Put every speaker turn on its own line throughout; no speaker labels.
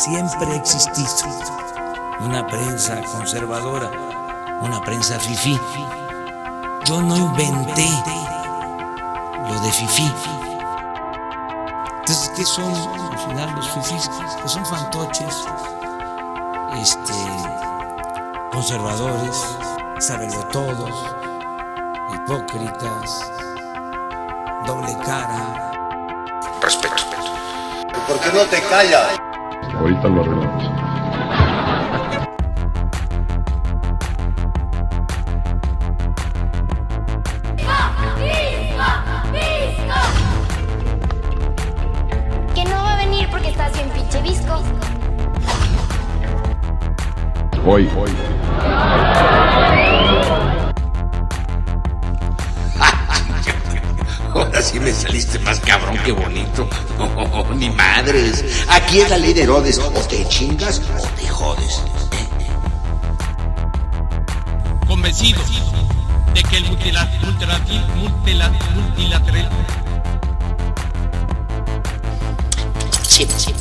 siempre ha existido una prensa conservadora, una prensa fifí. Yo no inventé lo de fifí. Entonces, ¿qué son al final los fifís? Pues son fantoches, este, conservadores, todos, hipócritas, doble cara.
Respeto.
¿Por qué no te callas?
Ahorita lo arreglamos.
Que no va a venir porque estás bien pinche visco.
Hoy, hoy.
Ahora sí me saliste más cabrón que bonito. Oh, ni madres. Aquí es la ley Herodes. O te chingas o te jodes.
Convencido de que el multilateral, multilateral, multilateral,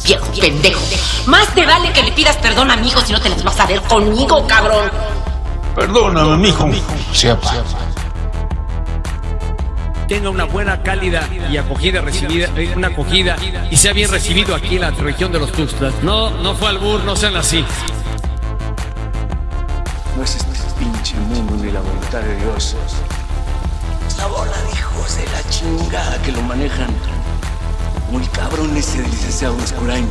viejo pendejo. Más te vale que le pidas perdón a mi hijo si no te las vas a ver conmigo, cabrón.
Perdóname, mijo. Sea pa.
Tenga una buena, cálida y acogida recibida, eh, una acogida y sea bien recibido aquí en la región de los Tuxtlas. No, no fue albur, no sean así.
No es este pinche mundo ni la voluntad de Dios. La bola de hijos de la chingada que lo manejan. El cabrón ese del licenciado Escurain.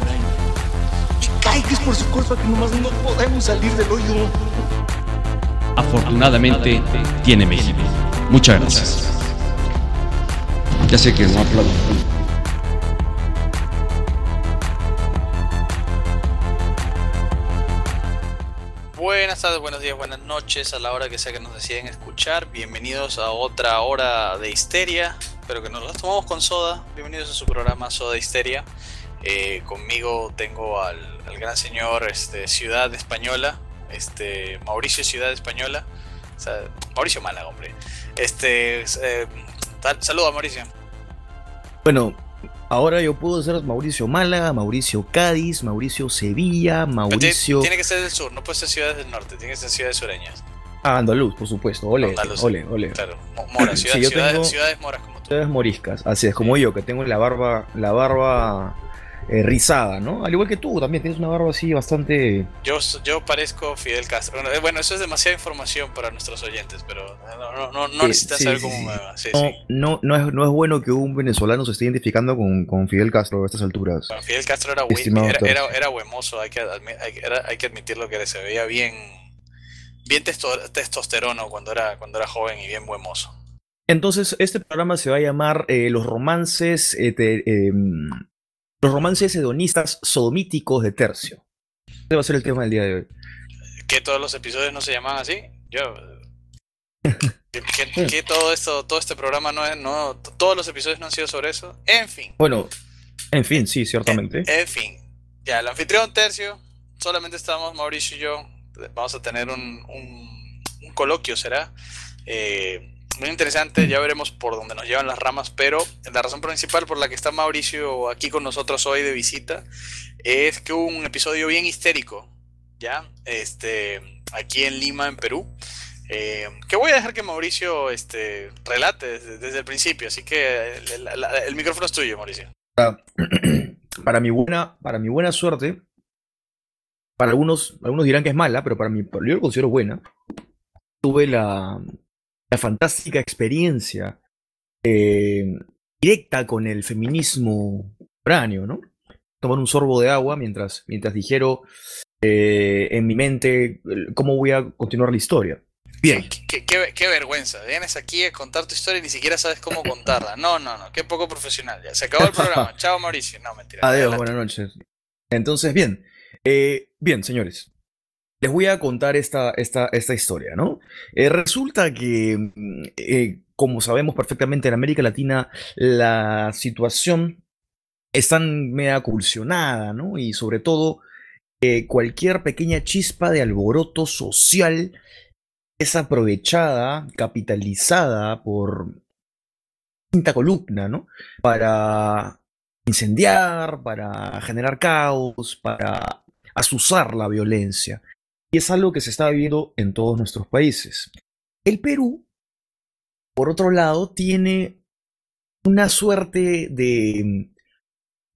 Y cae que es por su culpa que nomás no podemos salir del hoyo.
Afortunadamente tiene México. Muchas gracias. Ya sé que no aplaudo.
Buenas tardes, buenos días, buenas noches a la hora que sea que nos deciden escuchar. Bienvenidos a otra hora de histeria. Espero que nos las tomamos con soda. Bienvenidos a su programa Soda Histeria. Eh, conmigo tengo al, al gran señor este, Ciudad Española, este, Mauricio Ciudad Española. Mauricio Málaga, hombre. Este, eh, Mauricio.
Bueno, ahora yo puedo ser Mauricio Málaga, Mauricio Cádiz, Mauricio Sevilla, Mauricio
Tiene que ser del sur, no puede ser ciudades del norte, tiene que ser ciudades sureñas.
Ah, Andaluz, por supuesto. Ole,
Andaluz,
ole, ole.
Claro, Mo- Mora, ciudad-
Sí, yo
ciudades,
tengo-
ciudades moras como tú.
Ustedes moriscas, así es como yo, que tengo la barba, la barba eh, rizada, ¿no? Al igual que tú, también tienes una barba así bastante.
Yo, yo parezco Fidel Castro. Bueno, eh, Bueno, eso es demasiada información para nuestros oyentes, pero no, no, no,
Sí, sí,
saber
sí,
cómo
sí.
me va.
No,
sí.
no, no es, no es bueno que un venezolano se esté identificando con, con Fidel Castro a estas alturas.
Bueno, Fidel Castro era, era, era, era huemoso, hay que, hay, era- hay que admitirlo que se veía bien, bien testo- testosterono cuando era, cuando era joven y bien huemoso.
Entonces, este programa se va a llamar eh, Los romances eh, te- em, Los romances hedonistas sodomíticos de Tercio. Ese va a ser el tema del día de hoy.
¿Que todos los episodios no se llaman así? Yo... que, que- que todo esto, todo este programa no es, no, todos los episodios no han sido sobre eso. En fin.
Bueno, en fin, sí, ciertamente.
En fin, ya, el anfitrión tercio, solamente estamos Mauricio y yo. Vamos a tener un, un- un coloquio, será. Eh, muy interesante, ya veremos por dónde nos llevan las ramas, pero la razón principal por la que está Mauricio aquí con nosotros hoy de visita es que hubo un episodio bien histérico, ¿ya? Este, aquí en Lima, en Perú. eh, que voy a dejar que Mauricio este, relate desde, el principio, así que el, el micrófono es tuyo, Mauricio.
Para mi buena, para mi buena suerte, para algunos, algunos dirán que es mala, pero para mí, yo lo considero buena. Tuve la, la fantástica experiencia eh, directa con el feminismo contemporáneo, ¿no? Tomar un sorbo de agua mientras, mientras dijeron eh, en mi mente cómo voy a continuar la historia. Bien.
Qué, qué- qué vergüenza. Vienes aquí a contar tu historia y ni siquiera sabes cómo contarla. No, no, no. Qué poco profesional. Ya se acabó el programa. Chao, Mauricio. No, mentira.
Adiós,
Adelante.
buenas noches. Entonces, bien. Eh, bien, señores. Les voy a contar esta, esta, esta historia, ¿no? Eh, resulta que, mm, eh, como sabemos perfectamente, en América Latina la situación está media convulsionada, ¿no? Y sobre todo, eh, cualquier pequeña chispa de alboroto social es aprovechada, capitalizada por quinta columna, ¿no? Para incendiar, para generar caos, para asusar la violencia. Y es algo que se está viviendo en todos nuestros países. El Perú, por otro lado, tiene una suerte de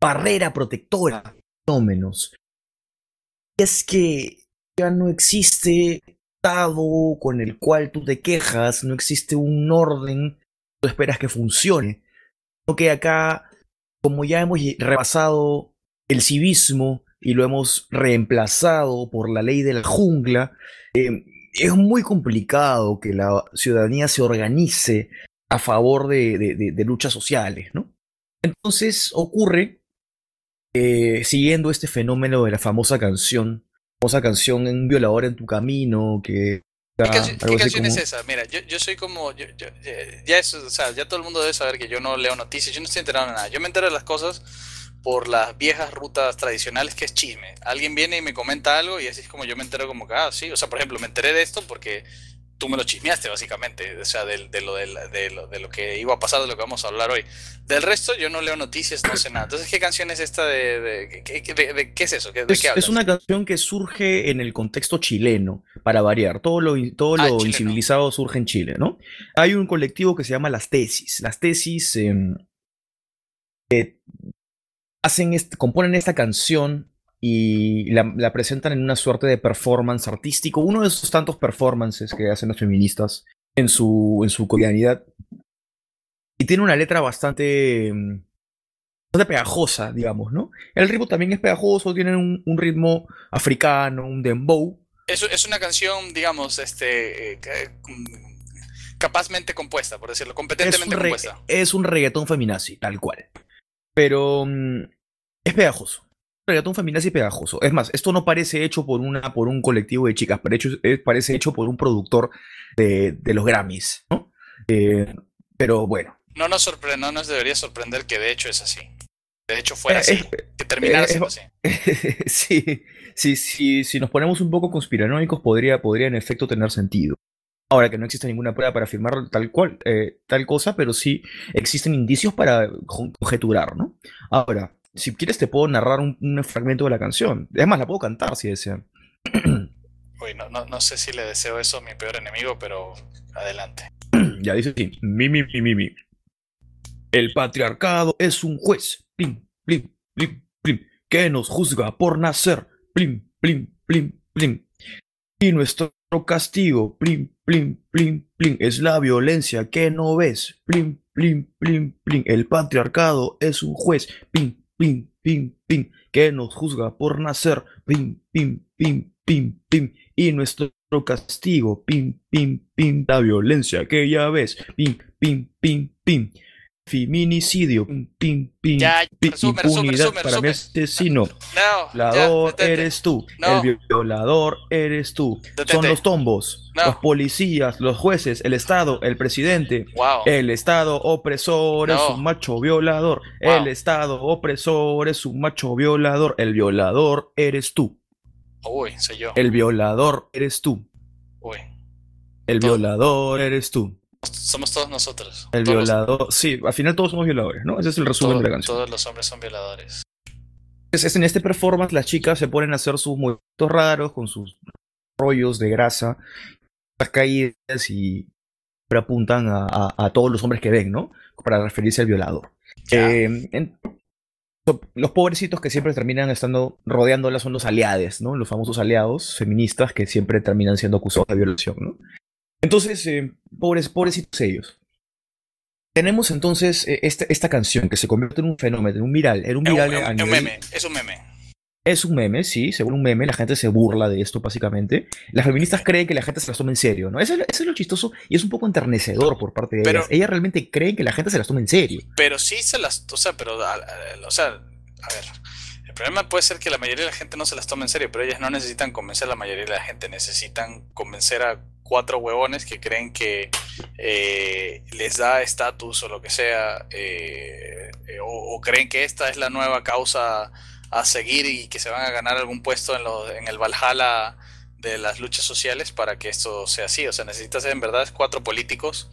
barrera protectora fenómenos. Es que ya no existe estado con el cual tú te quejas, no existe un orden que tú esperas que funcione. Sino que acá, como ya hemos rebasado el civismo y lo hemos reemplazado por la ley de la jungla, eh, es muy complicado que la ciudadanía se organice a favor de, de, de luchas sociales, ¿no? Entonces ocurre, eh, siguiendo este fenómeno de la famosa canción, famosa canción Un violador en tu camino, que...
¿Qué, canción, ¿qué canción es esa? Mira, yo, yo soy como. Yo, yo, ya, eso, o sea, ya todo el mundo debe saber que yo no leo noticias, yo no estoy enterado de nada. Yo me entero de las cosas por las viejas rutas tradicionales que es chisme. Alguien viene y me comenta algo y así es como yo me entero como que, ah, sí, o sea, por ejemplo, me enteré de esto porque tú me lo chismeaste básicamente, o sea, de, de lo, de, de, lo, de lo que iba a pasar, de lo que vamos a hablar hoy. Del resto yo no leo noticias, no sé nada. Entonces, ¿qué canción es esta de... de, qué es eso? ¿De,
es,
qué
es, una canción que surge en el contexto chileno, para variar. Todo lo, todo ah, lo incivilizado surge en Chile, ¿no? Hay un colectivo que se llama Las Tesis. Las Tesis... Eh, hacen este, componen esta canción y la, la, presentan en una suerte de performance artístico, uno de esos tantos performances que hacen los feministas en su, en su cotidianidad. Y tiene una letra bastante, bastante pegajosa, digamos, ¿no? El ritmo también es pegajoso, tiene un, un ritmo africano, un dembow.
Es, es una canción, digamos, este... Eh, capazmente compuesta, por decirlo, competentemente
es
compuesta.
Es un reggaetón feminazi, tal cual. Pero mm, es pegajoso. Reggaetón feminazi pegajoso. Es más, esto no parece hecho por, una, por un colectivo de chicas, pero hecho, parece hecho por un productor de, de los Grammys, ¿no? Eh, pero bueno.
No nos, sorprende, no nos debería sorprender que de hecho es así. De hecho fuera así. que terminara siendo así.
sí, sí, sí, si nos ponemos un poco conspiranoicos podría, podría en efecto tener sentido. Ahora que no existe ninguna prueba para afirmar tal cual, eh, tal cosa, pero sí existen indicios para conjeturar, ¿no? Ahora, si quieres te puedo narrar un, un fragmento de la canción. Es más, la puedo cantar si desean.
Uy, no, no, no, sé si le deseo eso a mi peor enemigo, pero adelante.
ya dice así. Mi, mi, mi, mi, mi. El patriarcado es un juez. Plim, plim, plim, plim. Que nos juzga por nacer. Plim, plim, plim, plim. Y nuestro castigo, plim, plim, plim, plim, es la violencia que no ves. Plim, plim, plim, plim. El patriarcado es un juez. Plim, pim, pim, pim, que nos juzga por nacer, pim, pim, pim, pim, pim, y nuestro castigo, pim, pim, pim, la violencia que ya ves, pim, pim, pim, pim, feminicidio, pim, pim, pim,
ya,
pim
resume,
impunidad
resume,
para mi asesino.
No,
violador
ya,
eres tú,
No.
el violador eres tú.
Detente.
Son los tombos,
No.
los policías, los jueces, el Estado, el presidente.
Wow.
El Estado opresor es un macho violador.
Wow.
El Estado opresor es un macho violador. El violador eres tú.
Uy, soy yo.
El violador eres tú.
Uy.
El
Todo.
violador eres tú.
Somos todos nosotros.
El
Todos los-
violador. Sí, al final todos somos violadores, ¿no? Ese es el resumen de la canción.
todos los hombres son violadores.
Es, es en este performance las chicas se ponen a hacer sus movimientos raros con sus rollos de grasa, las caídas y siempre apuntan a, a- a todos los hombres que ven, ¿no? Para referirse al violador. Eh, en- so- los pobrecitos que siempre terminan estando rodeándolas son los aliados, ¿no? Los famosos aliados feministas que siempre terminan siendo acusados de violación, ¿no? Entonces, eh, pobres, pobrecitos ellos. Tenemos entonces eh, esta, esta canción que se convierte en un fenómeno, en un viral, en un viral
es un- es un meme, es un meme.
es un meme, sí, según un meme, la gente se burla de esto, básicamente. Las feministas creen que la gente se las toma en serio, ¿no? Eso, es lo- eso es lo chistoso y es un poco enternecedor por parte de
Pero-
ellas. Ellas realmente creen que la gente se las toma en serio.
Pero sí se las. O sea, pero. a- a- O sea, a ver. El problema puede ser que la mayoría de la gente no se las tome en serio, pero ellas no necesitan convencer a la mayoría de la gente. Necesitan convencer a cuatro huevones que creen que eh, les da estatus o lo que sea, eh, eh, o, o creen que esta es la nueva causa a seguir y que se van a ganar algún puesto en, lo- en el Valhalla de las luchas sociales para que esto sea así. O sea, necesitas en verdad cuatro políticos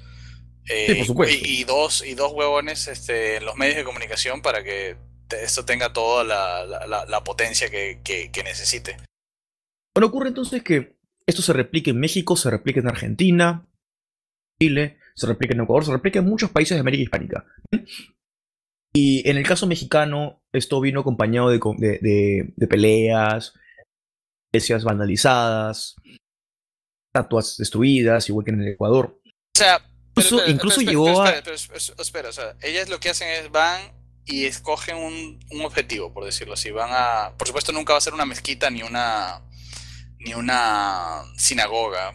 eh,
Sí,
y, y dos y dos huevones este, en los medios de comunicación para que esto tenga toda la, la, la potencia que, que, que necesite.
Bueno, ocurre entonces que esto se replica en México, se replica en Argentina, Chile, se replica en Ecuador, se replica en muchos países de América Hispánica. Y en el caso mexicano, esto vino acompañado de, de, de, de peleas, iglesias vandalizadas, estatuas destruidas, igual que en el Ecuador.
O sea,
incluso,
pero, pero,
incluso
pero,
llegó a...
Espera, o sea, ellas lo que hacen es van y escogen un, un, objetivo, por decirlo así. Van a, por supuesto, nunca va a ser una mezquita ni una ni una sinagoga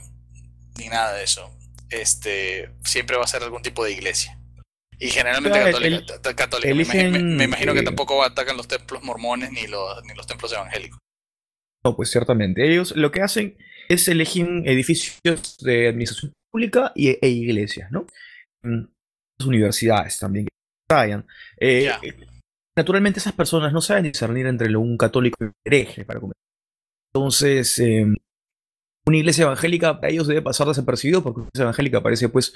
ni nada de eso. Este siempre va a ser algún tipo de iglesia. Y generalmente católica.
el-
católica. Me,
eligen,
imagino, me- me imagino que tampoco atacan los templos mormones ni los, ni los templos evangélicos.
No, pues ciertamente. Ellos lo que hacen es elegir edificios de administración pública y, e iglesias, ¿no? Mm, Las universidades también que vayan. Eh,
Ya.
Naturalmente esas personas no saben discernir entre lo- un católico y un hereje, para comenzar. Entonces, eh, una iglesia evangélica a ellos debe pasar desapercibido porque una iglesia evangélica parece pues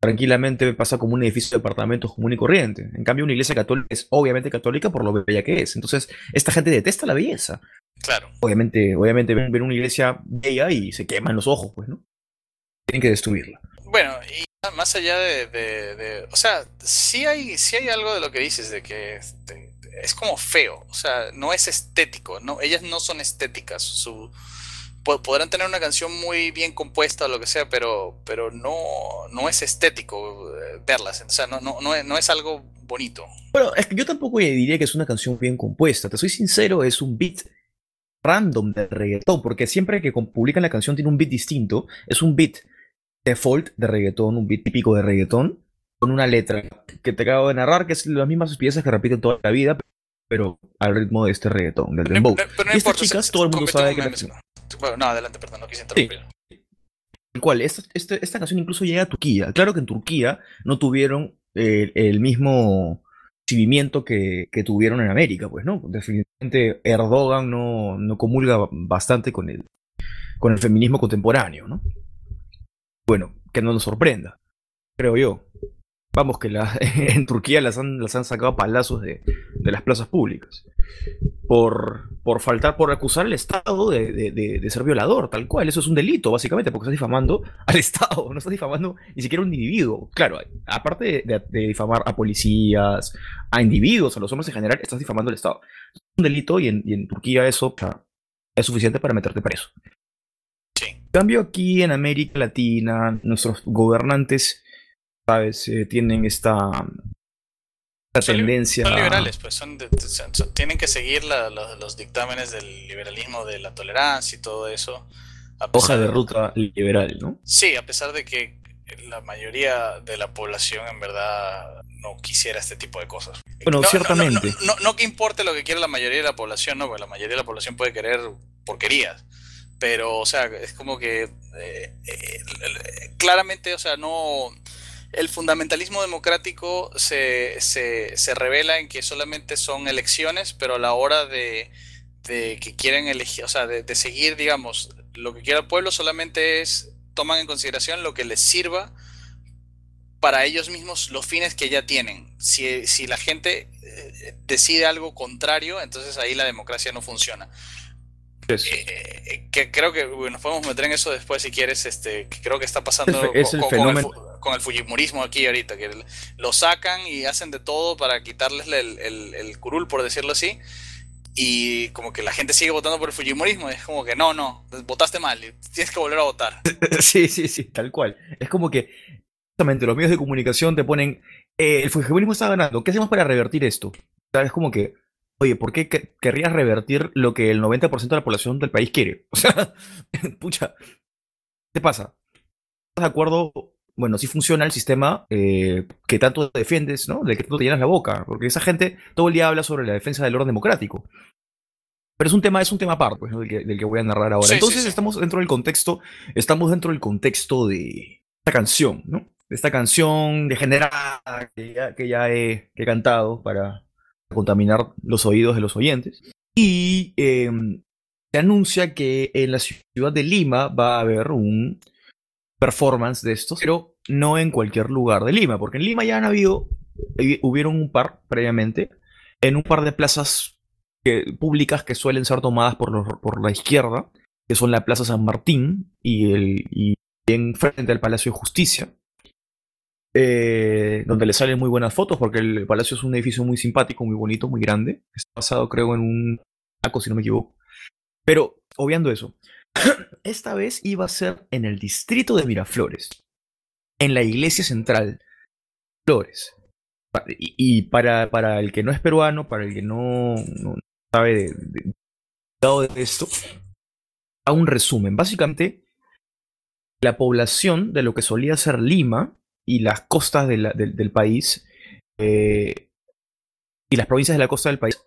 tranquilamente pasa como un edificio de departamentos común y corriente. En cambio, una iglesia católica es obviamente católica por lo bella que es. Entonces, esta gente detesta la belleza.
Claro.
Obviamente, obviamente ven, ven una iglesia bella y se queman los ojos, pues, ¿no? Tienen que destruirla.
Bueno, y más allá de, de, de- o sea, sí hay, sí hay algo de lo que dices, de que este, es como feo, o sea, no es estético, no, ellas no son estéticas, su, po- podrán tener una canción muy bien compuesta o lo que sea, pero, pero no, no es estético eh, verlas, o sea, no, no, no, es, no es algo bonito.
Bueno, es que yo tampoco diría que es una canción bien compuesta. Te soy sincero, es un beat random de reggaetón, porque siempre que publican la canción tiene un beat distinto. Es un beat default de reggaetón, un beat típico de reggaetón, con una letra que te acabo de narrar, que es las mismas piezas que repiten toda la vida, pero al ritmo de este reggaetón, del dembow.
Pero no
y estas
importa,
chicas,
se
todo el mundo sabe que la
Bueno, no, adelante, perdón, no quise
Sí.
interrumpir.
Tal cual, esta, este- esta canción incluso llega a Turquía. Claro que en Turquía no tuvieron eh, el mismo recibimiento que, que tuvieron en América, pues, ¿no? Definitivamente Erdogan no, no comulga bastante con el, con el feminismo contemporáneo, ¿no? Bueno, que no nos sorprenda, creo yo. Vamos, que la, en Turquía las han, las han sacado a palazos de, de las plazas públicas. Por, por faltar, por acusar al Estado de, de- de- de ser violador, tal cual. Eso es un delito, básicamente, porque estás difamando al Estado, no estás difamando ni siquiera a un individuo. Claro, aparte de, difamar a policías, a individuos, a los hombres en general, estás difamando al Estado. Es un delito y en, y en Turquía eso es suficiente para meterte preso. En cambio, aquí en América Latina, nuestros gobernantes, ¿sabes? Eh, tienen esta, esta tendencia.
Son
a-
liberales, pues son, de- son- son- tienen que seguir la- los, los dictámenes del liberalismo, de la tolerancia y todo eso.
Hoja de ruta liberal, ¿no?
Sí, a pesar de que la mayoría de la población en verdad no quisiera este tipo de cosas.
Bueno,
No, no,
ciertamente.
No, no, no que importe lo que quiera la mayoría de la población, no, porque la mayoría de la población puede querer porquerías. Pero, o sea, es como que eh, eh, claramente, o sea, no. El fundamentalismo democrático se, se, se revela en que solamente son elecciones, pero a la hora de, de que quieren elegir, o sea, de, de seguir, digamos, lo que quiera el pueblo solamente es, toman en consideración lo que les sirva para ellos mismos los fines que ya tienen. Si, si la gente eh, decide algo contrario, entonces ahí la democracia no funciona. Eh, que creo que bueno, nos podemos meter en eso después si quieres, este, que creo que está pasando
Es el fe- es
con,
el
con-
fenómeno-
con el fujimorismo aquí ahorita, que lo sacan y hacen de todo para quitarles el, el- curul, por decirlo así, y como que la gente sigue votando por el fujimorismo, es como que no, no, votaste mal, tienes que volver a votar.
Sí, sí, sí, tal cual. Es como que justamente los medios de comunicación te ponen, eh, el fujimorismo está ganando, ¿qué hacemos para revertir esto? Es como que, oye, ¿por qué que- querrías revertir lo que el 90% de la población del país quiere? O sea, pucha, ¿qué te pasa? ¿Estás de acuerdo? Bueno, sí funciona el sistema eh, que tanto defiendes, ¿no? De que tanto te llenas la boca, porque esa gente todo el día habla sobre la defensa del orden democrático. Pero es un tema, es un tema aparte, pues, ¿no? del, que, del que voy a narrar ahora.
Sí, sí,
Entonces
sí.
estamos dentro del contexto, estamos dentro del contexto de esta canción, ¿no? De esta canción degenerada que ya, que ya he, que he cantado para contaminar los oídos de los oyentes. Y eh, se anuncia que en la ciudad de Lima va a haber un performance de estos, pero no en cualquier lugar de Lima, porque en Lima ya han habido, eh, hubieron un par previamente, en un par de plazas que- públicas que suelen ser tomadas por, los- por la izquierda, que son la Plaza San Martín y, el, y en frente al Palacio de Justicia, eh, donde le salen muy buenas fotos porque el palacio es un edificio muy simpático, muy bonito, muy grande. Está basado creo en un taco, si no me equivoco. Pero, obviando eso, esta vez iba a ser en el distrito de Miraflores, en la iglesia central, Flores. Y, y para, para el que no es peruano, para el que no, sabe de, de- de esto, a un resumen. Básicamente, la población de lo que solía ser Lima y las costas del país eh, y las provincias de la costa del país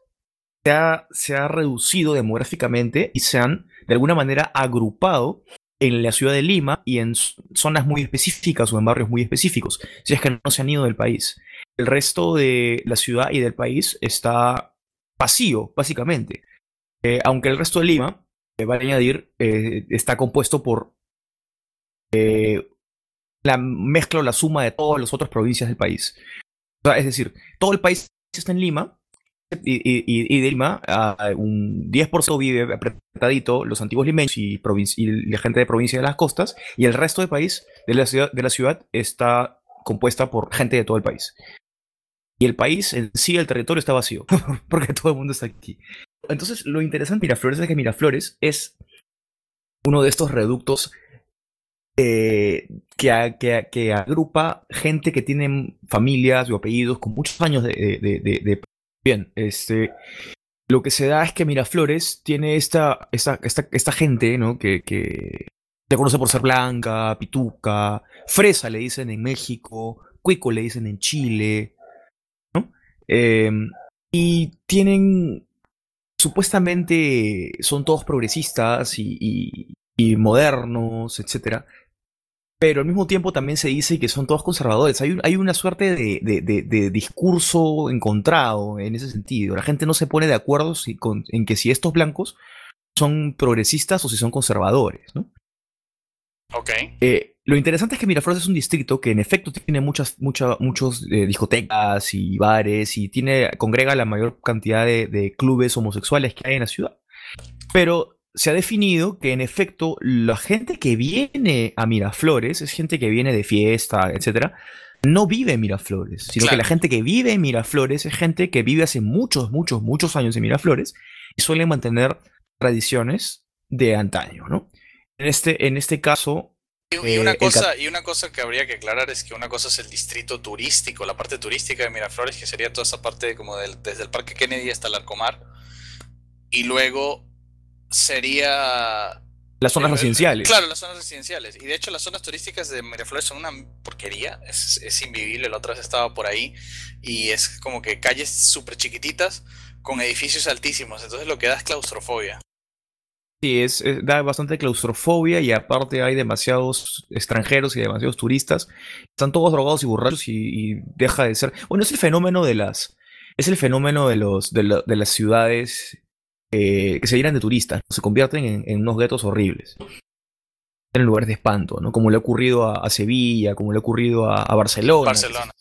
se ha, se ha reducido demográficamente y se han de alguna manera agrupado en la ciudad de Lima y en zonas muy específicas o en barrios muy específicos, si es que no se han ido del país. El resto de la ciudad y del país está vacío, básicamente. Eh, aunque el resto de Lima, eh, va a añadir, eh, está compuesto por eh, la mezcla o la suma de todas las otras provincias del país. Es decir, todo el país está en Lima y, de Lima ah, un 10% vive apretadito, los antiguos limeños y, la gente de provincia de las costas, y el resto del país, de la ciudad, de la ciudad está compuesta por gente de todo el país. Y el país en sí, el territorio está vacío, porque todo el mundo está aquí. Entonces, lo interesante de Miraflores es que Miraflores es uno de estos reductos eh, que, a- que, a- agrupa gente que tiene familias o apellidos con muchos años de- Bien, este... Lo que se da es que Miraflores tiene esta, esta, esta, gente, ¿no? Que, que se conoce por ser blanca, pituca, fresa le dicen en México, cuico le dicen en Chile, ¿no? Eh, y tienen, supuestamente son todos progresistas y, y- y modernos, etcétera. Pero al mismo tiempo también se dice que son todos conservadores. Hay, un- hay una suerte de, de- de- de discurso encontrado en ese sentido. La gente no se pone de acuerdo si- con- en que si estos blancos son progresistas o si son conservadores, ¿no?
Ok.
Eh, lo interesante es que Miraflores es un distrito que en efecto tiene muchas, mucha- muchos eh, discotecas y bares y tiene, congrega la mayor cantidad de, de clubes homosexuales que hay en la ciudad. Pero se ha definido que en efecto la gente que viene a Miraflores es gente que viene de fiesta, etcétera, no vive en Miraflores, sino que la gente que vive en Miraflores es gente que vive hace muchos, muchos, muchos años en Miraflores y suelen mantener tradiciones de antaño, ¿no? En este, en este caso.
Y
eh,
una
el
cosa, y una cosa que habría que aclarar es que una cosa es el distrito turístico, la parte turística de Miraflores, que sería toda esa parte como del- desde el Parque Kennedy hasta el Arcomar. Y luego sería
las zonas
Eh,
residenciales.
Claro, las zonas residenciales. Y de hecho, las zonas turísticas de Miraflores son una porquería. Es, es invivible. La otra vez estaba por ahí. Y es como que calles súper chiquititas con edificios altísimos. Entonces lo que da es claustrofobia.
Sí, es, es- da bastante claustrofobia y aparte hay demasiados extranjeros y demasiados turistas. Están todos drogados y borrachos y, y deja de ser. Bueno, es el fenómeno de las. Es el fenómeno de los de, la- de las ciudades eh, que se llenan de turistas. Se convierten en, en unos guetos horribles. En lugares de espanto, ¿no? Como le ha ocurrido a, a Sevilla, como le ha ocurrido a, a Barcelona.
Barcelona.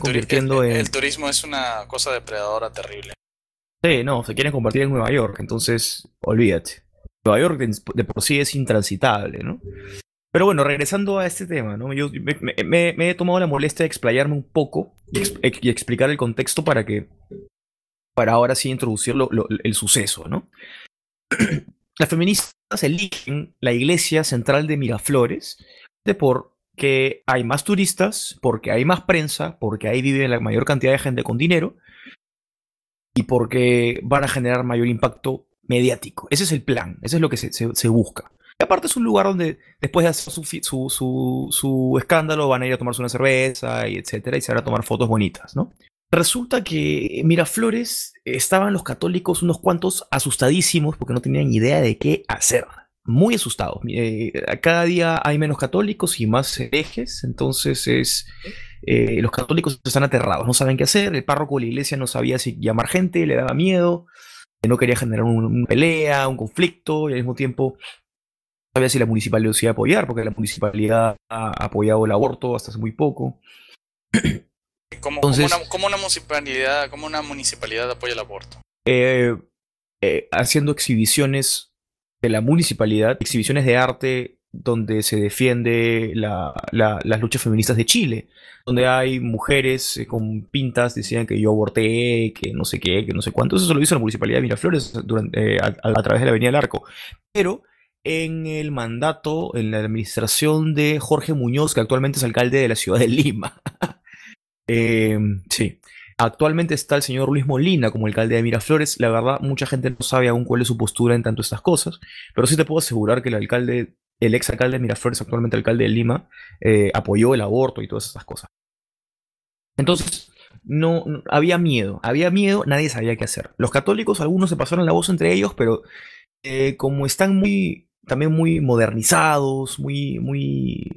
Convirtiendo
el-
en.
el turismo es una cosa depredadora terrible.
Sí, no, se quieren convertir en Nueva York, entonces olvídate. Nueva York de, de por sí es intransitable, ¿no? Pero bueno, regresando a este tema, ¿no? Yo me, me- me- me he tomado la molestia de explayarme un poco y explicar el contexto para que. Para ahora sí introducir lo- lo- el suceso, ¿no? Las feministas eligen la iglesia central de Miraflores de porque hay más turistas, porque hay más prensa, porque ahí vive la mayor cantidad de gente con dinero y porque van a generar mayor impacto mediático. Ese es el plan, ese es lo que se, busca. Y aparte es un lugar donde después de hacer su escándalo van a ir a tomarse una cerveza y etcétera y se van a tomar fotos bonitas, ¿no? Resulta que Miraflores estaban los católicos unos cuantos asustadísimos porque no tenían idea de qué hacer. Muy asustados. Eh, cada día hay menos católicos y más herejes, entonces es eh, los católicos están aterrados, no saben qué hacer. El párroco de la iglesia no sabía si llamar gente, le daba miedo, eh, no quería generar un- una pelea, un conflicto y al mismo tiempo no sabía si la municipalidad iba a apoyar porque la municipalidad ha apoyado el aborto hasta hace muy poco.
¿Cómo,
Entonces-
cómo una, cómo una municipalidad, cómo una municipalidad apoya el aborto?
eh, eh, haciendo exhibiciones de la municipalidad, exhibiciones de arte donde se defiende la- la- las luchas feministas de Chile, donde hay mujeres eh, con pintas decían que yo aborté, que no sé qué, que no sé cuánto. Eso se lo hizo la municipalidad de Miraflores durante, eh, a, a través de la Avenida del Arco. Pero en el mandato, en la administración de Jorge Muñoz, que actualmente es alcalde de la ciudad de Lima. Eh, sí. Actualmente está el señor Luis Molina como alcalde de Miraflores. La verdad, mucha gente no sabe aún cuál es su postura en tanto estas cosas, pero sí te puedo asegurar que el alcalde, el ex alcalde de Miraflores, actualmente alcalde de Lima, eh, apoyó el aborto y todas esas cosas. Entonces, no, no- había miedo, había miedo, nadie sabía qué hacer. Los católicos, algunos se pasaron la voz entre ellos, pero eh, como están muy, también muy modernizados, muy, muy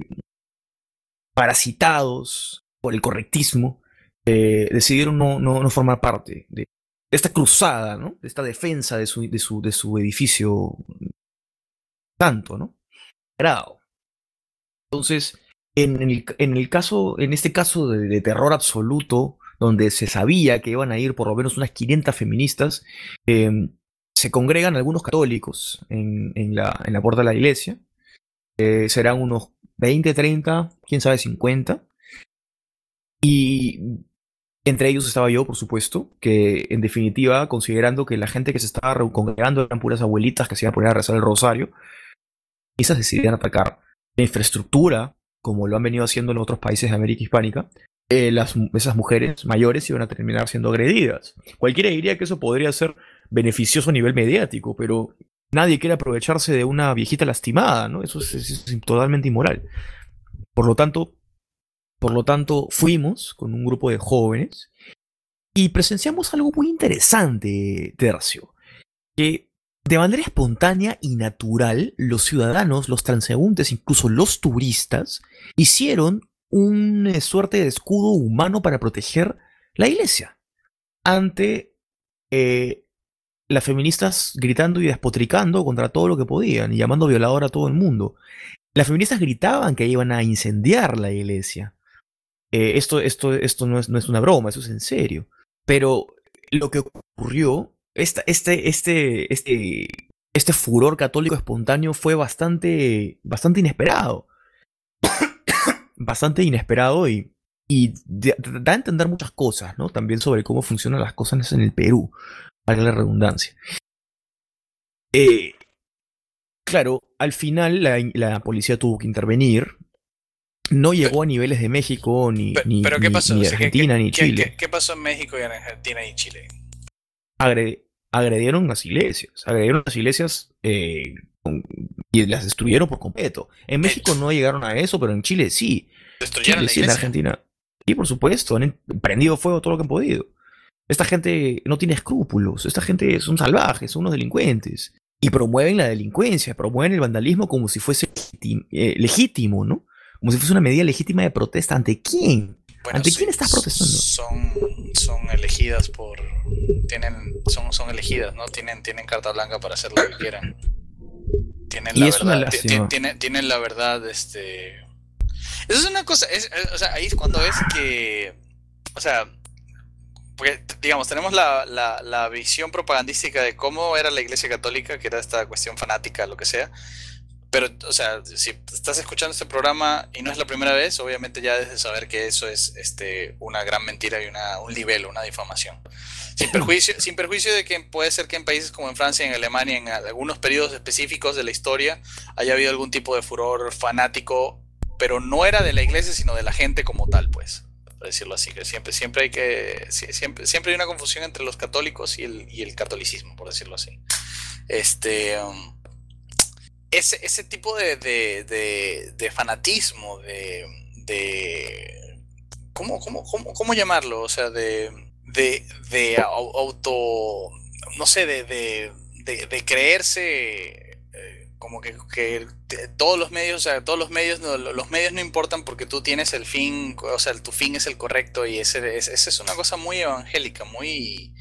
parasitados el correctismo, decidieron no, no, no formar parte de esta cruzada, ¿no? De esta defensa de su, de su, de su edificio tanto, ¿no? Entonces, en el, en el caso, en este caso de, terror absoluto, donde se sabía que iban a ir por lo menos unas 500 feministas, eh, se congregan algunos católicos en, en la, en la puerta de la iglesia. Eh, serán unos 20, 30, quién sabe, 50. Y entre ellos estaba yo, por supuesto, que en definitiva, considerando que la gente que se estaba re- congregando eran puras abuelitas que se iban a poner a rezar el rosario, esas decidieron atacar la infraestructura, como lo han venido haciendo en otros países de América Hispánica, eh, las, esas mujeres mayores iban a terminar siendo agredidas. Cualquiera diría que eso podría ser beneficioso a nivel mediático, pero nadie quiere aprovecharse de una viejita lastimada, ¿no? Eso es, es- es totalmente inmoral. Por lo tanto, por lo tanto, fuimos con un grupo de jóvenes y presenciamos algo muy interesante, Tercio. Que de manera espontánea y natural, los ciudadanos, los transeúntes, incluso los turistas, hicieron una suerte de escudo humano para proteger la iglesia ante eh, las feministas gritando y despotricando contra todo lo que podían y llamando violador a todo el mundo. Las feministas gritaban que iban a incendiar la iglesia. Eh, esto esto, esto no, es, no es una broma, eso es en serio. Pero lo que ocurrió, esta, este, este, este, este furor católico espontáneo fue bastante, bastante inesperado. bastante inesperado y, y da a entender muchas cosas, ¿no? También sobre cómo funcionan las cosas en el Perú, para la redundancia. Eh, claro, al final la, la policía tuvo que intervenir. No llegó a niveles de México, ni, ni,
¿Pero qué
ni-
pasó?
ni
O
de
sea, ¿qué-
Argentina, ni Chile.
qué- qué pasó en México y en Argentina y Chile?
Agre- agredieron las iglesias, agredieron las iglesias eh, con- y las destruyeron por completo. En México no llegaron a eso, pero en Chile sí.
¿Destruyeron
Chile
la
sí, en? Argentina. Sí, por supuesto, han en- prendido fuego todo lo que han podido. Esta gente no tiene escrúpulos, esta gente son salvajes, son unos delincuentes. Y promueven la delincuencia, promueven el vandalismo como si fuese eh, legítimo, ¿no? Como si fuese una medida legítima de protesta. ¿Ante quién?
Bueno,
¿Ante
sí,
quién estás protestando?
Son, son elegidas por. Tienen, son, son elegidas, ¿no? Tienen, tienen carta blanca para hacer lo que quieran. Tienen la verdad. Tienen, tienen la verdad, este. Eso es una cosa. es- es- o sea, ahí es cuando ves que. O sea. Porque, digamos, tenemos la, la, la visión propagandística de cómo era la Iglesia Católica, que era esta cuestión fanática, lo que sea. Pero, o sea, si estás escuchando este programa y no es la primera vez, obviamente ya debes de saber que eso es este, una gran mentira y una, un libelo, una difamación. Sin perjuicio, sin perjuicio de que puede ser que en países como en Francia en Alemania, en algunos periodos específicos de la historia, haya habido algún tipo de furor fanático, pero no era de la iglesia, sino de la gente como tal, pues, por decirlo así, que siempre, siempre hay que, sie- siempre, siempre hay una confusión entre los católicos y el, y el catolicismo, por decirlo así. Este, um, ese, ese tipo de, de, de- fanatismo, de, de ¿cómo, cómo, cómo, cómo llamarlo? O sea, de, de, de au- auto, no sé, de, de, de, creerse eh, como que, que todos los medios, o sea, todos los medios, no, lo- los medios no importan porque tú tienes el fin, o sea, tu fin es el correcto y ese, es- esa es una cosa muy evangélica, muy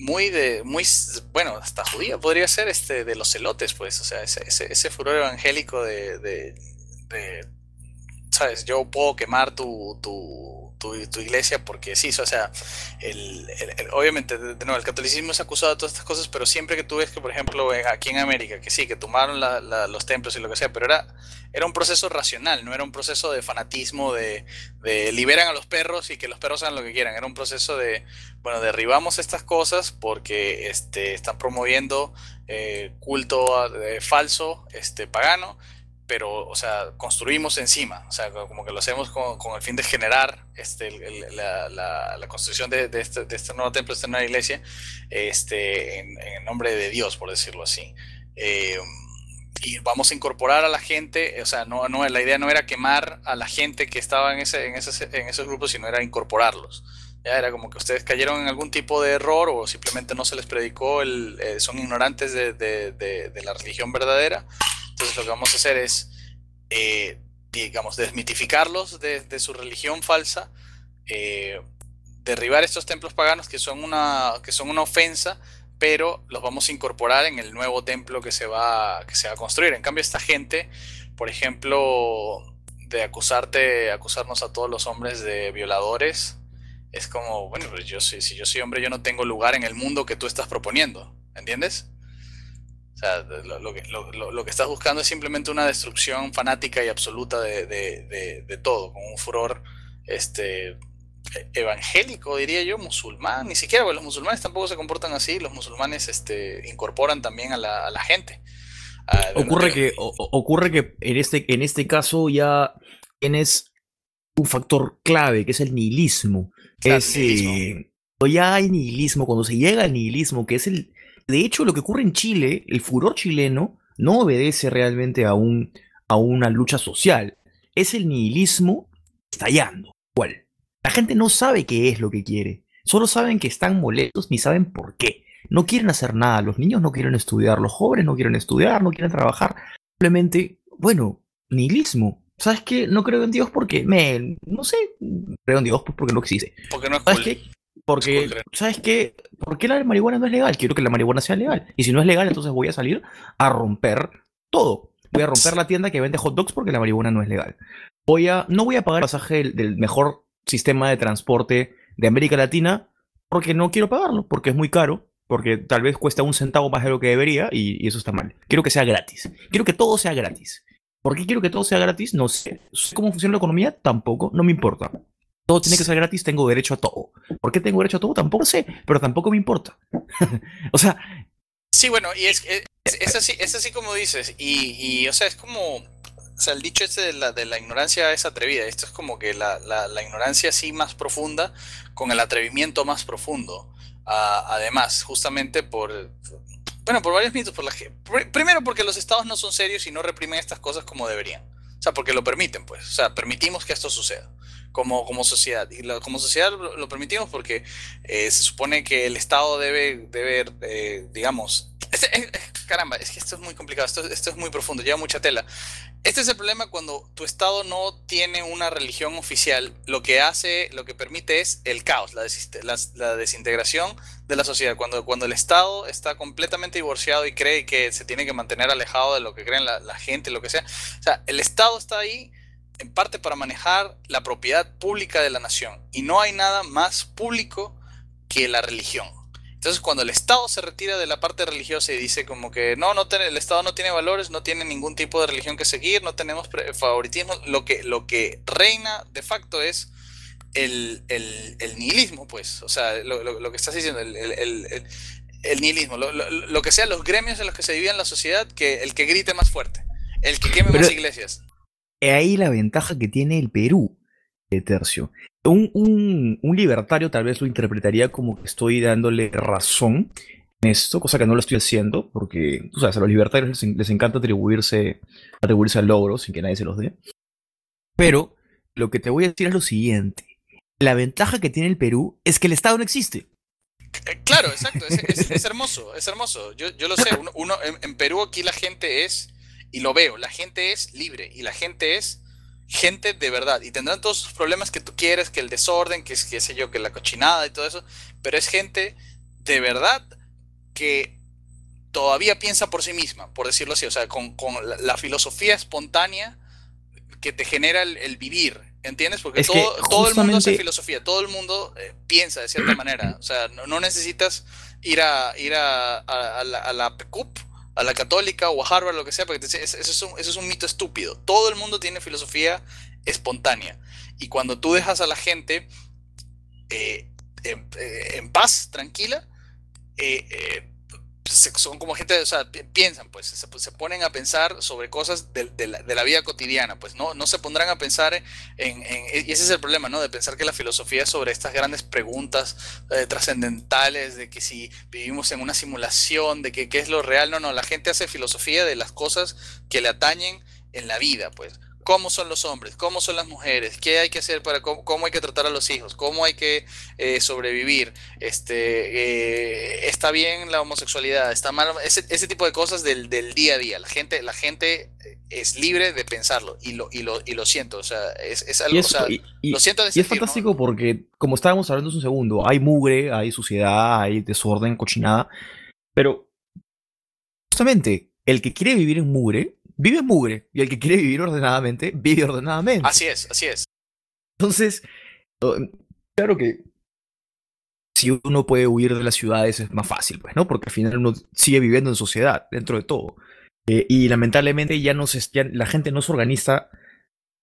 muy de, muy, bueno, hasta judía podría ser este de los celotes, pues, o sea, ese, ese, ese furor evangélico de, de, de, sabes, yo puedo quemar tu, tu, tu, tu iglesia porque sí, o sea, el, el- obviamente, de, nuevo, el catolicismo es acusado de todas estas cosas, pero siempre que tú ves que, por ejemplo, aquí en América, que sí, que tomaron la- los templos y lo que sea, pero era, era un proceso racional, no era un proceso de fanatismo, de, de liberan a los perros y que los perros hagan lo que quieran, era un proceso de, bueno, derribamos estas cosas porque este, están promoviendo eh, culto eh, falso, este, pagano, pero, o sea, construimos encima, o sea, co- como que lo hacemos con, con el fin de generar este, la, la- construcción de, este, este nuevo templo, de esta nueva iglesia, este, en, en nombre de Dios, por decirlo así. Eh, y vamos a incorporar a la gente, o sea, no, no, la idea no era quemar a la gente que estaba en, ese, en, esos, en esos grupos, sino era incorporarlos. Ya era como que ustedes cayeron en algún tipo de error o simplemente no se les predicó, el, eh, son ignorantes de- de- de la religión verdadera. Entonces lo que vamos a hacer es, eh, digamos, desmitificarlos de, su religión falsa, eh, derribar estos templos paganos que son, una, que son una ofensa, pero los vamos a incorporar en el nuevo templo que se va, que se va a construir. En cambio, esta gente, por ejemplo, de acusarte, acusarnos a todos los hombres de violadores, es como, bueno, pues yo soy, si yo soy hombre, yo no tengo lugar en el mundo que tú estás proponiendo, ¿entiendes? O sea, lo, lo que, lo- que estás buscando es simplemente una destrucción fanática y absoluta de, de- de- de todo, con un furor este, evangélico, diría yo, musulmán, ni siquiera, porque los musulmanes tampoco se comportan así, los musulmanes este, incorporan también a la, a la gente. Ah,
Ocurre que, o- ocurre que en este, en este caso ya tienes un factor clave, que es el nihilismo.
Claro,
es,
el nihilismo.
eh, cuando ya hay nihilismo, cuando se llega al nihilismo, que es el... De hecho, lo que ocurre en Chile, el furor chileno, no obedece realmente a, un, a una lucha social. Es el nihilismo estallando. ¿Cuál? La gente no sabe qué es lo que quiere. Solo saben que están molestos ni saben por qué. No quieren hacer nada. Los niños no quieren estudiar. Los jóvenes no quieren estudiar, no quieren trabajar. Simplemente, bueno, nihilismo. ¿Sabes qué? No creo en Dios porque me. No sé. Creo en Dios pues, porque no existe.
porque no es
¿Sabes
cool.
qué? Porque. ¿sabes qué? ¿Por qué la marihuana no es legal? Quiero que la marihuana sea legal. Y si no es legal, entonces voy a salir a romper todo. Voy a romper la tienda que vende hot dogs porque la marihuana no es legal. Voy a, no voy a pagar el pasaje del, mejor sistema de transporte de América Latina porque no quiero pagarlo, porque es muy caro, porque tal vez cuesta un centavo más de lo que debería y, y eso está mal. Quiero que sea gratis. Quiero que todo sea gratis. ¿Por qué quiero que todo sea gratis? No. ¿Sé ¿Cómo funciona la economía? Tampoco. No me importa. Todo tiene que ser gratis, tengo derecho a todo. ¿Por qué tengo derecho a todo? Tampoco sé, pero tampoco me importa. o sea,
Sí, bueno, y es, es, es así, es así como dices, y, y, o sea, es como, o sea, el dicho este de la, de la ignorancia es atrevida, esto es como que la, la, la ignorancia así más profunda con el atrevimiento más profundo, Ah, además, justamente por, bueno, por varios mitos, por primero porque los estados no son serios y no reprimen estas cosas como deberían, o sea, porque lo permiten, pues, o sea, permitimos que esto suceda. Como, como sociedad. Y lo- como sociedad lo, lo permitimos porque eh, se supone que el Estado debe, debe eh, digamos, este- eh, eh, caramba, es que esto es muy complicado, esto, esto es muy profundo, lleva mucha tela. Este es el problema cuando tu Estado no tiene una religión oficial, lo que hace, lo que permite es el caos, la, desiste- la- la desintegración de la sociedad. Cuando, cuando el Estado está completamente divorciado y cree que se tiene que mantener alejado de lo que creen la, la gente, lo que sea. O sea, el Estado está ahí en parte para manejar la propiedad pública de la nación. Y no hay nada más público que la religión. Entonces, cuando el Estado se retira de la parte religiosa y dice como que no, no el Estado no tiene valores, no tiene ningún tipo de religión que seguir, no tenemos favoritismo, lo que, lo que reina de facto es el, el- el nihilismo, pues. O sea, lo, lo- lo que estás diciendo, el, el- nihilismo, lo, lo- lo que sean los gremios en los que se divide la sociedad, que el que grite más fuerte, el que queme
Pero-
más iglesias.
Ahí la ventaja que tiene el Perú tercio. Un, un- libertario tal vez lo interpretaría como que estoy dándole razón en esto, cosa que no lo estoy haciendo, porque, tú sabes, a los libertarios les, les encanta atribuirse, atribuirse a logros sin que nadie se los dé. Pero lo que te voy a decir es lo siguiente. La ventaja que tiene el Perú es que el Estado no existe.
Eh, Claro, exacto, es, hermoso, es hermoso. Yo, yo lo sé, uno, uno- en Perú aquí la gente es, y lo veo, la gente es libre y la gente es gente de verdad. Y tendrán todos sus problemas que tú quieres, que el desorden, que es, qué sé yo, que la cochinada y todo eso, pero es gente de verdad que todavía piensa por sí misma, por decirlo así, o sea, con, con la, la filosofía espontánea que te genera el, el vivir ¿entiendes? Porque todo, todo el mundo hace filosofía, todo el mundo eh, piensa de cierta manera. O sea, no, no necesitas ir a ir a, a- a la, a la PECUP, a la católica o a Harvard, lo que sea, porque eso es, un, eso es un mito estúpido. Todo el mundo tiene filosofía espontánea. Y cuando tú dejas a la gente eh, en, eh, en paz, tranquila, eh, eh, son como gente, o sea, pi- piensan, pues, se, ponen a pensar sobre cosas de, la, vida cotidiana, pues, no, no se pondrán a pensar en, en- y ese es el problema, ¿no? De pensar que la filosofía es sobre estas grandes preguntas eh, trascendentales, de que si vivimos en una simulación, de que qué es lo real, no, no, la gente hace filosofía de las cosas que le atañen en la vida, pues. ¿Cómo son los hombres? ¿Cómo son las mujeres? ¿Qué hay que hacer para cómo, cómo hay que tratar a los hijos? ¿Cómo hay que eh, sobrevivir? Este, eh, ¿Está bien la homosexualidad? ¿Está mal? Ese, ese tipo de cosas del, del día a día. La gente, la gente es libre de pensarlo y lo, y lo, y lo siento. O sea, es, es algo,
Y
o
es,
sea,
y-
lo siento de
y es fantástico porque, como estábamos hablando hace un segundo, hay mugre, hay suciedad, hay desorden, cochinada, pero justamente el que quiere vivir en mugre, vive en mugre, y el que quiere vivir ordenadamente, vive ordenadamente.
Así es, así es.
Entonces, claro que si uno puede huir de las ciudades es más fácil, pues, ¿no? Porque al final uno sigue viviendo en sociedad, dentro de todo. Eh, y lamentablemente ya no se, ya la gente no se organiza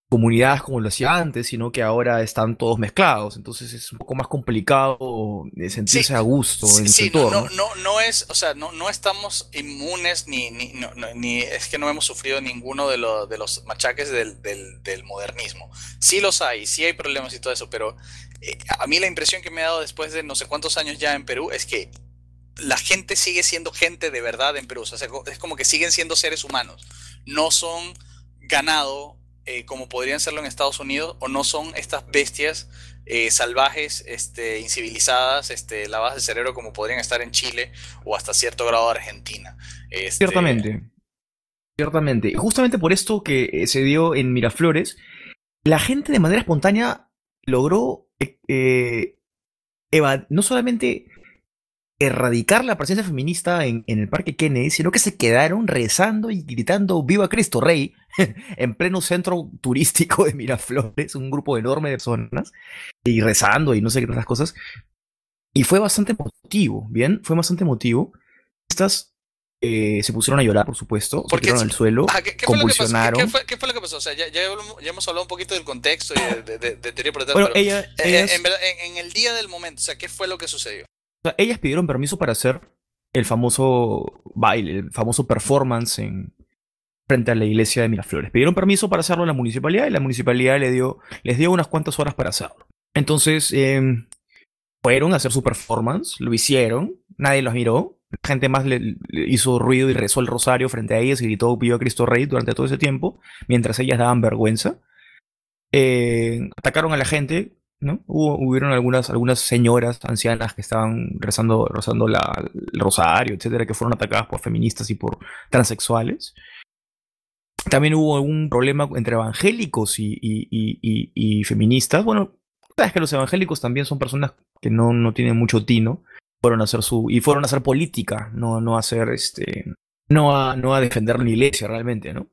comunidades como lo hacía antes, sino que ahora están todos mezclados. Entonces es un poco más complicado de sentirse a gusto en
Sí, no, no, no, no es, o sea, no, no estamos inmunes ni, ni, no- ni es que no hemos sufrido ninguno de, lo- de los machaques del, del- del modernismo. Sí los hay, sí hay problemas y todo eso, pero eh, a mí la impresión que me ha dado después de no sé cuántos años ya en Perú es que la gente sigue siendo gente de verdad en Perú. O sea, es como que siguen siendo seres humanos. No son ganado eh, como podrían serlo en Estados Unidos o no son estas bestias eh, salvajes, este, incivilizadas, este, lavadas de cerebro como podrían estar en Chile o hasta cierto grado Argentina. Este,
Ciertamente. Ciertamente. Justamente por esto que eh, se dio en Miraflores, la gente de manera espontánea logró eh, no solamente erradicar la presencia feminista en, en el Parque Kennedy, sino que se quedaron rezando y gritando ¡Viva Cristo Rey! en pleno centro turístico de Miraflores, un grupo enorme de personas, y rezando y no sé qué otras cosas. Y fue bastante emotivo, ¿bien? Fue bastante emotivo. Estas eh, se pusieron a llorar, por supuesto, se tiraron al suelo,
¿qué, qué fue lo que pasó? ¿Qué-
convulsionaron.
¿Qué, fue, qué fue lo que pasó? O sea, ya, ya, ya hemos hablado un poquito del contexto y de, de- de- de teoría por detrás,
Bueno,
pero,
ella-
eh, verdad, en- en el día del momento, o sea, ¿qué fue lo que sucedió?
O sea, ellas pidieron permiso para hacer el famoso baile, el famoso performance en, frente a la iglesia de Miraflores. Pidieron permiso para hacerlo en la municipalidad y la municipalidad les dio unas cuantas horas para hacerlo. Entonces, eh, fueron a hacer su performance, lo hicieron, nadie los miró. La gente más le, hizo ruido y rezó el rosario frente a ellas y gritó Viva Cristo Rey durante todo ese tiempo, mientras ellas daban vergüenza. Eh, atacaron a la gente, hubieron algunas, algunas señoras ancianas que estaban rezando, rezando el rosario, etcétera, que fueron atacadas por feministas y por transexuales. También hubo un problema entre evangélicos y, feministas. Bueno, sabes que los evangélicos también son personas que no, no tienen mucho tino. Fueron a hacer su. y fueron a hacer política, no, no a hacer este. No a, no a defender la iglesia realmente, ¿no?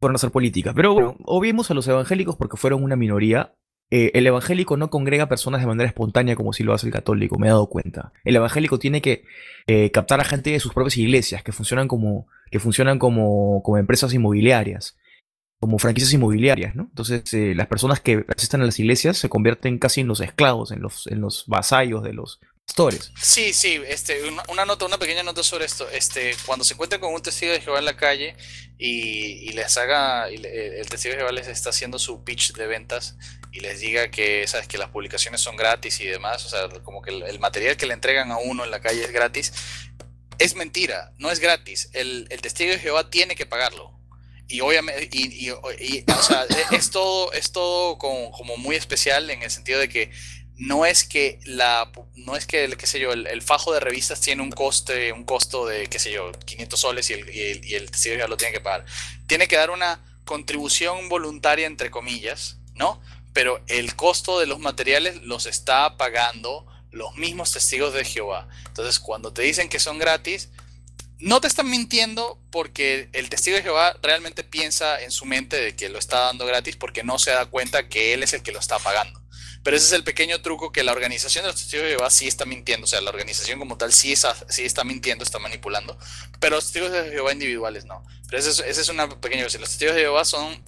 Fueron a hacer política. Pero bueno, a los evangélicos porque fueron una minoría. Eh, el evangélico no congrega personas de manera espontánea como si lo hace el católico, me he dado cuenta. El evangélico tiene que eh, captar a gente de sus propias iglesias, que funcionan como, que funcionan como, como empresas inmobiliarias, como franquicias inmobiliarias, ¿no? Entonces, eh, las personas que asisten a las iglesias se convierten casi en los esclavos, en los, en los vasallos de los pastores.
Sí, sí, este, una, nota, una pequeña nota sobre esto. Este, cuando se encuentren con un testigo de Jehová en la calle y, les haga, y le- el testigo de Jehová les está haciendo su pitch de ventas y les diga que, sabes, que las publicaciones son gratis y demás, o sea, como que el, material que le entregan a uno en la calle es gratis, es mentira, no es gratis. El, testigo de Jehová tiene que pagarlo. Y obviamente, y, o sea, e- es todo, es todo como, como muy especial en el sentido de que no es que la no es que el qué sé yo el, fajo de revistas tiene un coste un costo de qué sé yo 500 soles y el, y el, y Jehová lo tiene que pagar. Tiene que dar una contribución voluntaria entre comillas no pero el costo de los materiales los está pagando los mismos testigos de Jehová. Entonces cuando te dicen que son gratis no te están mintiendo porque el testigo de Jehová realmente piensa en su mente de que lo está dando gratis porque no se da cuenta que él es el que lo está pagando. Pero ese es el pequeño truco que la organización de los testigos de Jehová sí está mintiendo. O sea, la organización como tal sí, está, sí está mintiendo, está manipulando. Pero los testigos de Jehová individuales no. Pero esa es, una pequeña cosa. Los testigos de Jehová son...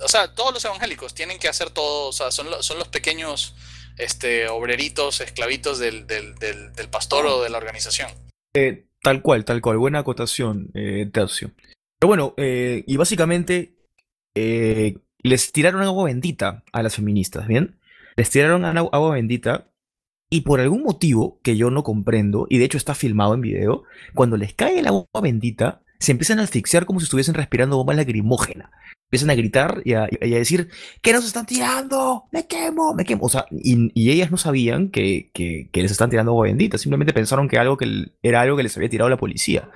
O sea, todos los evangélicos tienen que hacer todo. O sea, son, son los pequeños este, obreritos, esclavitos del, del, del, del pastor o de la organización.
Eh, tal cual, tal cual. Buena acotación, eh, Tercio. Pero bueno, eh, y básicamente eh, les tiraron agua bendita a las feministas, ¿bien? Les tiraron agua bendita y por algún motivo que yo no comprendo, y de hecho está filmado en video, cuando les cae el agua bendita, se empiezan a asfixiar como si estuviesen respirando bomba lacrimógena. Empiezan a gritar y a, y a decir, ¿qué nos están tirando? ¡Me quemo! ¡Me quemo! O sea, y, y ellas no sabían que, que- que les están tirando agua bendita, simplemente pensaron que, algo que era algo que les había tirado la policía.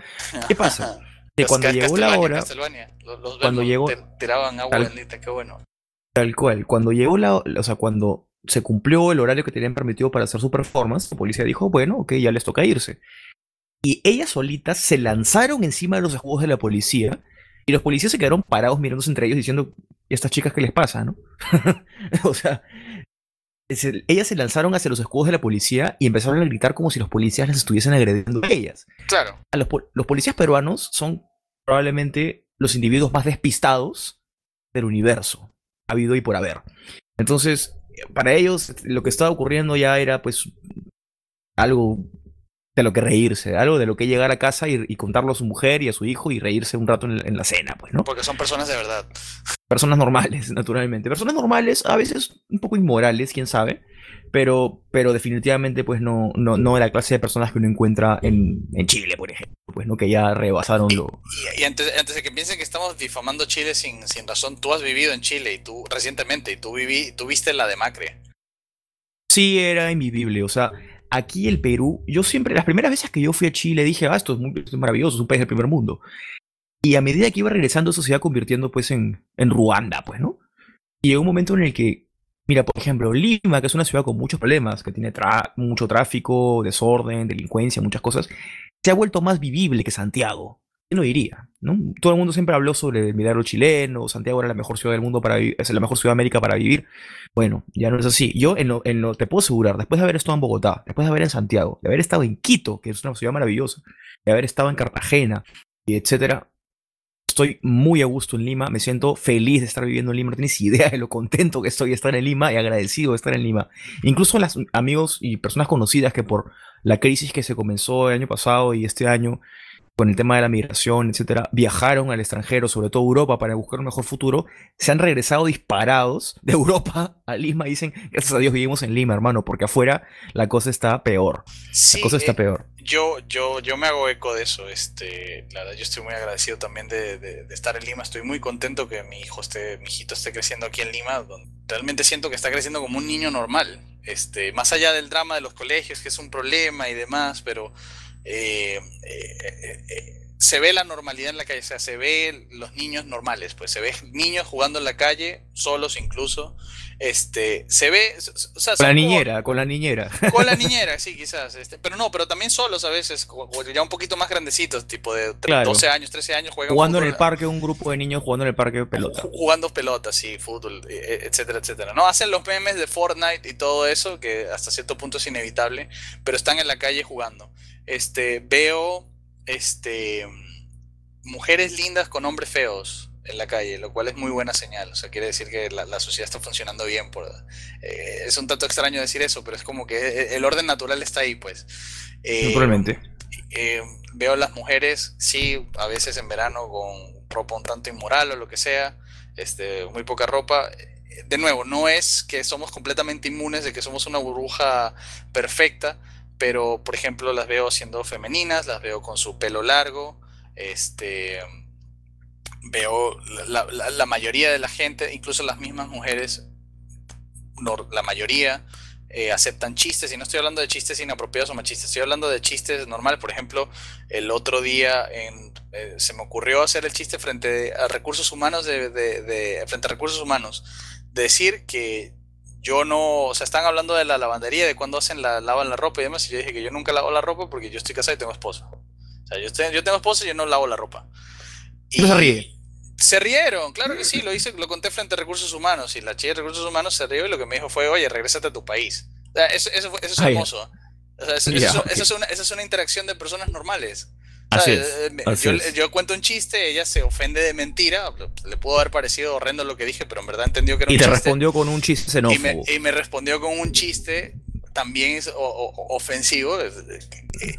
¿Qué pasa? Que cuando llegó la hora,
Castlevania. Los, los
cuando llegó-
te- tiraban agua
Tal-
bendita, qué bueno.
Tal cual. Cuando llegó la, o sea, cuando se cumplió el horario que tenían permitido para hacer su performance, la policía dijo, bueno, ok, ya les toca irse. Y ellas solitas se lanzaron encima de los escudos de la policía y los policías se quedaron parados mirándose entre ellos diciendo, ¿y estas chicas qué les pasa, no? o sea, se- ellas se lanzaron hacia los escudos de la policía y empezaron a gritar como si los policías les estuviesen agrediendo a ellas.
Claro.
A los, po- los policías peruanos son probablemente los individuos más despistados del universo, habido y por haber. Entonces, para ellos lo que estaba ocurriendo ya era pues algo de lo que reírse, algo de lo que llegar a casa y, y contarlo a su mujer y a su hijo y reírse un rato en, en la cena, pues, ¿no?
Porque son personas de verdad.
Personas normales, naturalmente. Personas normales, a veces un poco inmorales, quién sabe, pero, pero definitivamente pues no, no, no de la clase de personas que uno encuentra en, en Chile, por ejemplo, pues no que ya rebasaron lo...
Y, y antes, antes de que piensen que estamos difamando Chile sin, sin razón, tú has vivido en Chile y tú recientemente y tú viví, tú viste la de Macre.
Sí, era invivible, o sea, aquí el Perú, yo siempre, las primeras veces que yo fui a Chile dije, ah, esto es, muy, maravilloso, es un país del primer mundo. Y a medida que iba regresando, eso se iba convirtiendo pues en, en Ruanda, pues, ¿no? Y llegó un momento en el que, mira, por ejemplo, Lima, que es una ciudad con muchos problemas, que tiene mucho tráfico, desorden, delincuencia, muchas cosas, se ha vuelto más vivible que Santiago. ¿Quién lo diría? ¿no? Todo el mundo siempre habló sobre el milagro chileno, Santiago era la mejor ciudad del mundo para vivir, es la mejor ciudad de América para vivir. Bueno, ya no es así. Yo en lo, en lo- te puedo asegurar, después de haber estado en Bogotá, después de haber en Santiago, de haber estado en Quito, que es una ciudad maravillosa, de haber estado en Cartagena, y etcétera, estoy muy a gusto en Lima, me siento feliz de estar viviendo en Lima, no tienes idea de lo contento que estoy de estar en Lima y agradecido de estar en Lima. Incluso las amigos y personas conocidas que por la crisis que se comenzó el año pasado y este año con el tema de la migración, etcétera, viajaron al extranjero, sobre todo a Europa, para buscar un mejor futuro, se han regresado disparados de Europa a Lima y dicen, gracias a Dios vivimos en Lima, hermano, porque afuera la cosa está peor.
Sí,
la cosa está
eh,
peor.
Yo, yo, yo me hago eco de eso. Este, la verdad, yo estoy muy agradecido también de, de- de estar en Lima. Estoy muy contento que mi hijo esté, mi hijito esté creciendo aquí en Lima, donde realmente siento que está creciendo como un niño normal. Este, más allá del drama de los colegios, que es un problema y demás, pero eh, eh, eh, se ve la normalidad en la calle, o sea, se ve los niños normales, pues se ve niños jugando en la calle, solos incluso. Este, se ve, o sea,
Con la
como-
niñera, con la niñera.
con la niñera, sí, quizás. Este, pero no, pero también solos a veces, ya un poquito más grandecitos, tipo de tre-
Claro.
12 años, 13 años, juegan
Jugando en el parque, un grupo de niños jugando en el parque de pelota.
ju- jugando pelota, sí, fútbol, e- e- etcétera, etcétera. No hacen los memes de Fortnite y todo eso, que hasta cierto punto es inevitable, pero están en la calle jugando. Este, veo, este, mujeres lindas con hombres feos en la calle, lo cual es muy buena señal. O sea, quiere decir que la, la sociedad está funcionando bien. Por, eh, es un tanto extraño decir eso, pero es como que e- el orden natural está ahí, pues. Eh, eh, veo las mujeres, sí, a veces en verano con ropa un tanto inmoral o lo que sea, este, muy poca ropa. Eh, De nuevo, no es que somos completamente inmunes de que somos una burbuja perfecta, pero por ejemplo las veo siendo femeninas, las veo con su pelo largo, este, veo la, la- mayoría de la gente, incluso las mismas mujeres, nor- la mayoría eh, aceptan chistes, y no estoy hablando de chistes inapropiados o machistas, estoy hablando de chistes normales. Por ejemplo, el otro día en- eh, se me ocurrió hacer el chiste frente a recursos humanos, de- de- frente a recursos humanos, decir que yo no, o sea, están hablando de la lavandería, de cuando hacen la, lavan la ropa y demás, y yo dije que yo nunca lavo la ropa porque yo estoy casado y tengo esposa. O sea, yo, tengo, yo tengo esposa y yo no lavo la ropa.
Y no se ríe.
Se rieron, claro que sí, lo hice, lo conté frente a recursos humanos y la chica de recursos humanos se rió y lo que me dijo fue, oye, regrésate a tu país. O sea, eso, eso, eso es hermoso. O sea, eso, es una, eso es una interacción de personas normales.
Así
¿Sabes?
es,
Eh,
así
yo,
es.
yo cuento un chiste, ella se ofende de mentira, le pudo haber parecido horrendo lo que dije, pero en verdad entendió que era
Y
un
te respondió con un chiste
Y
xenófobo.
me, y me respondió con un chiste también es o- o- ofensivo. es- es-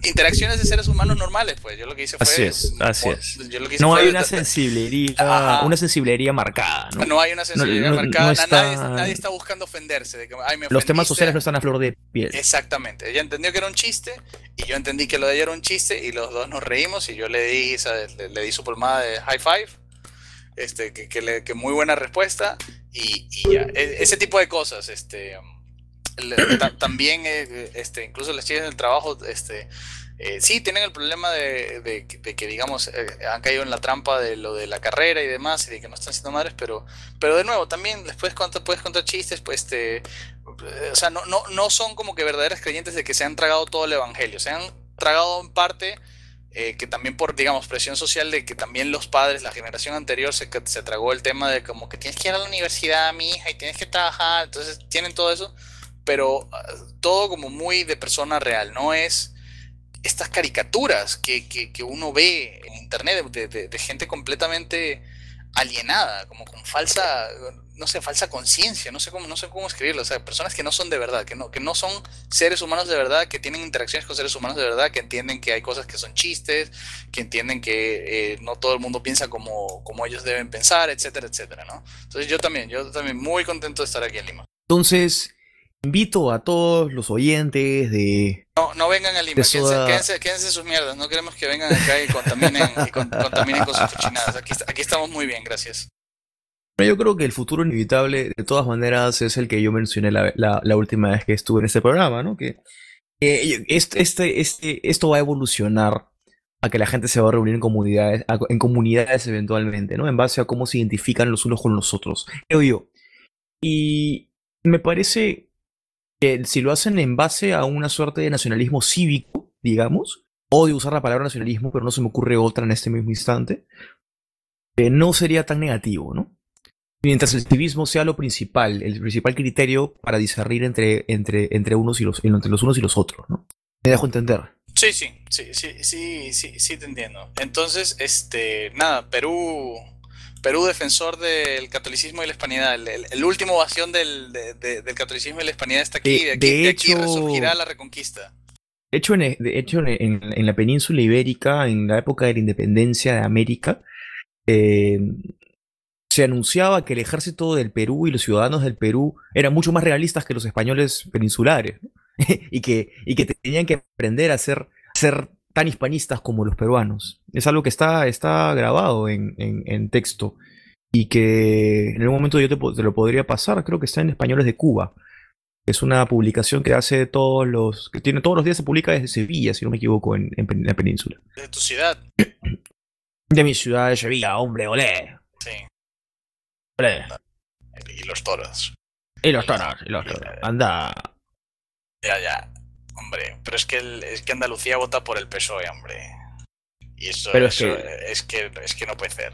Interacciones de seres humanos normales, pues. Yo lo que hice fue.
Así es, así es.
yo lo que hice
No
fue-
hay una sensiblería,
Ajá.
una sensiblería marcada, ¿no?
No hay una sensibilidad
No- no-
marcada.
está-
nadie, nadie está buscando ofenderse. De que, "Ay, me
Los temas
ofendiste".
sociales no están a flor de piel.
Exactamente. Ella entendió que era un chiste y yo entendí que lo de ella era un chiste y los dos nos reímos y yo le di, ¿sabes? le, le di su palmada de high five. Este, que, que le- que muy buena respuesta y, y ya. E- ese tipo de cosas. Este, también, eh, este, incluso las chicas del trabajo, este, eh, sí tienen el problema de, que- digamos, eh, han caído en la trampa de lo de la carrera y demás y de que no están siendo madres, pero, pero de nuevo, también les puedes puedes contar chistes, pues, este, eh, o sea, no, no, no son como que verdaderas creyentes de que se han tragado todo el evangelio, se han tragado en parte que también por, digamos, presión social de que también los padres, la generación anterior, se, se tragó el tema de como que tienes que ir a la universidad, mi hija, y tienes que trabajar, entonces tienen todo eso, pero ah, todo como muy de persona real, no es estas caricaturas que, que, que uno ve en internet de, gente completamente alienada, como con falsa, no sé, falsa conciencia, no sé cómo, no sé cómo escribirlo, o sea, personas que no son de verdad, que no, que no son seres humanos de verdad, que tienen interacciones con seres humanos de verdad, que entienden que hay cosas que son chistes, que entienden que eh, no todo el mundo piensa como, como ellos deben pensar, etcétera, etcétera, ¿no? Entonces yo también, yo también muy contento de estar aquí en Lima.
Entonces, invito a todos los oyentes de...
No, no vengan a Lima,
De
quédense,
soda-
quédense, quédense en sus mierdas, no queremos que vengan acá y contaminen, y con- contaminen con sus cochinadas. Aquí, aquí estamos muy bien, gracias.
Yo creo que el futuro inevitable, de todas maneras, es el que yo mencioné la, la- la última vez que estuve en este programa, ¿no? Que eh, este, este, este, esto va a evolucionar a que la gente se va a reunir en comunidades, a- en comunidades eventualmente, ¿no? En base a cómo se identifican los unos con los otros, creo yo. Y me parece que si lo hacen en base a una suerte de nacionalismo cívico, digamos, odio usar la palabra nacionalismo, pero no se me ocurre otra en este mismo instante, eh, no sería tan negativo, ¿no? Mientras el civismo sea lo principal, el principal criterio para discernir entre, entre, entre, unos y los, entre los unos y los otros, ¿no? Me dejo entender.
Sí, sí, sí, sí, sí, sí, sí te entiendo. Entonces, este, nada, Perú, Perú defensor del catolicismo y la hispanidad, el, el- el último bastión del, de- de- del catolicismo y la hispanidad está aquí,
De-
de, aquí,
hecho-
resurgirá la reconquista.
De hecho, en, de hecho, en, en- en la península ibérica, en la época de la independencia de América, eh, se anunciaba que el ejército del Perú y los ciudadanos del Perú eran mucho más realistas que los españoles peninsulares, ¿no? y, que, y que tenían que aprender a ser, a ser tan hispanistas como los peruanos. Es algo que está, está grabado en, en- en texto y que en algún momento yo te, lo podría pasar, creo que está en Españoles de Cuba. Es una publicación que hace todos los. que tiene todos los días se publica desde Sevilla, si no me equivoco, en, en la península.
De tu ciudad,
De mi ciudad de Sevilla, hombre, olé.
sí,
Olé.
y los toros.
Y los toros, y los toros. Anda.
Ya, ya, hombre, pero es que, el- es que Andalucía vota por el PSOE, hombre. Y eso,
Pero es
eso
que-
es, que, es que no puede ser.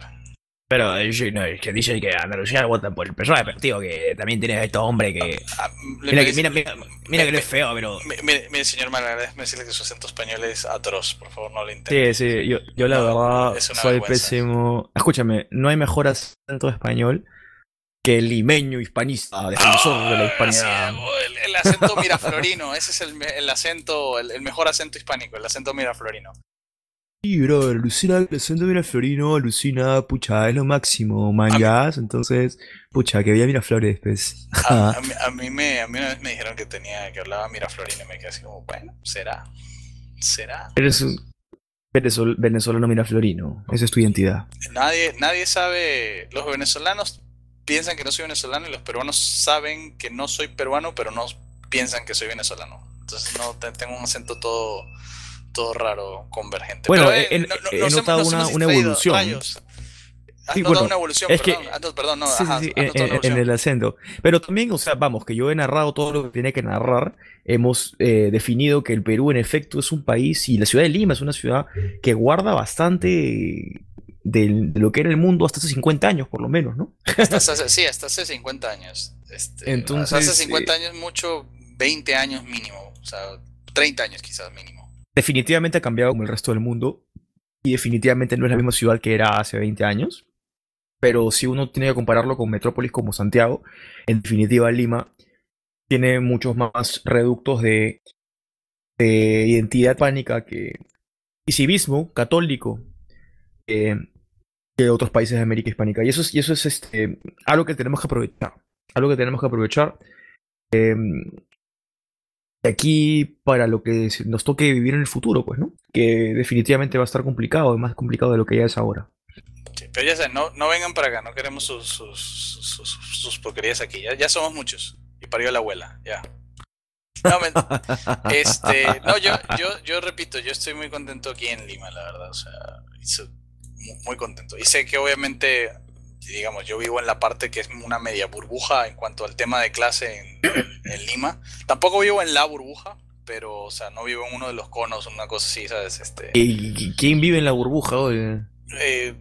Pero eh, sí, no, es que dicen que Andalucía vota por el PSOE, pero tío, que también tiene a estos hombres que.
Ah,
Mira, que, mira, mira, mira que no es feo, pero.
Mi- Mire, mire, señor Malaga, déjeme decirle que su acento español es atroz, por favor, no lo intente.
Sí, sí, yo, yo la verdad
es
soy
vergüenza.
pésimo. Escúchame, no hay mejor acento español que el limeño hispanista, defensor de la hispanidad.
Sí, el, el acento miraflorino, ese es el, el acento, el, el mejor acento hispánico, el acento miraflorino.
Sí, bro, alucina, el acento Miraflorino, alucina, pucha, es lo máximo, mangas, entonces, pucha, que había Miraflores, pues.
A, a mí, a mí me, a mí una vez me dijeron que tenía, que hablaba miraflorino y me quedé así como, bueno, será, será.
Eres un venezol- venezolano Miraflorino, esa es tu identidad.
Nadie, nadie sabe, los venezolanos piensan que no soy venezolano y los peruanos saben que no soy peruano, pero no piensan que soy venezolano. Entonces no te- tengo un acento todo, todo raro, convergente.
Bueno,
Pero, eh,
he- he-
no- no-
he
nos hemos-
notado una- una evolución.
rayos. has
Sí,
notado
bueno,
una evolución,
es que-
perdón. has not- perdón, no,
Sí, sí,
ajá,
sí,
has
en, el acento. Pero también, o sea, vamos, que yo he narrado todo lo que tiene que narrar. Hemos eh, definido que el Perú, en efecto, es un país y la ciudad de Lima es una ciudad que guarda bastante del- de, lo que era el mundo hasta hace 50 años, por lo menos, ¿no?
Hasta hace- sí, hasta hace 50 años. Este,
Entonces,
hasta hace 50
eh,
años mucho, 20 años mínimo, o sea, 30 años quizás mínimo.
Definitivamente ha cambiado como el resto del mundo y definitivamente no es la misma ciudad que era hace 20 años. Pero si uno tiene que compararlo con metrópolis como Santiago, en definitiva Lima tiene muchos más reductos de, de identidad pánica que, y civismo católico eh, que otros países de América Hispánica. Y eso es, y eso es este, algo que tenemos que aprovechar. Algo que tenemos que aprovechar. eh, aquí para lo que nos toque vivir en el futuro, pues, ¿no? Que definitivamente va a estar complicado, más complicado de lo que ya es ahora.
Sí, pero ya saben, no, no vengan para acá, no queremos sus, sus, sus, sus- porquerías aquí, ya, ya somos muchos. Y parió la abuela, ya. No, men- este, no, yo, yo, yo repito, yo estoy muy contento aquí en Lima, la verdad, o sea, muy contento. Y sé que obviamente, digamos, yo vivo en la parte que es una media burbuja en cuanto al tema de clase en, en Lima. Tampoco vivo en la burbuja, pero, o sea, no vivo en uno de los conos, una cosa así, ¿sabes? Este,
¿Y quién vive en la burbuja hoy?
eh,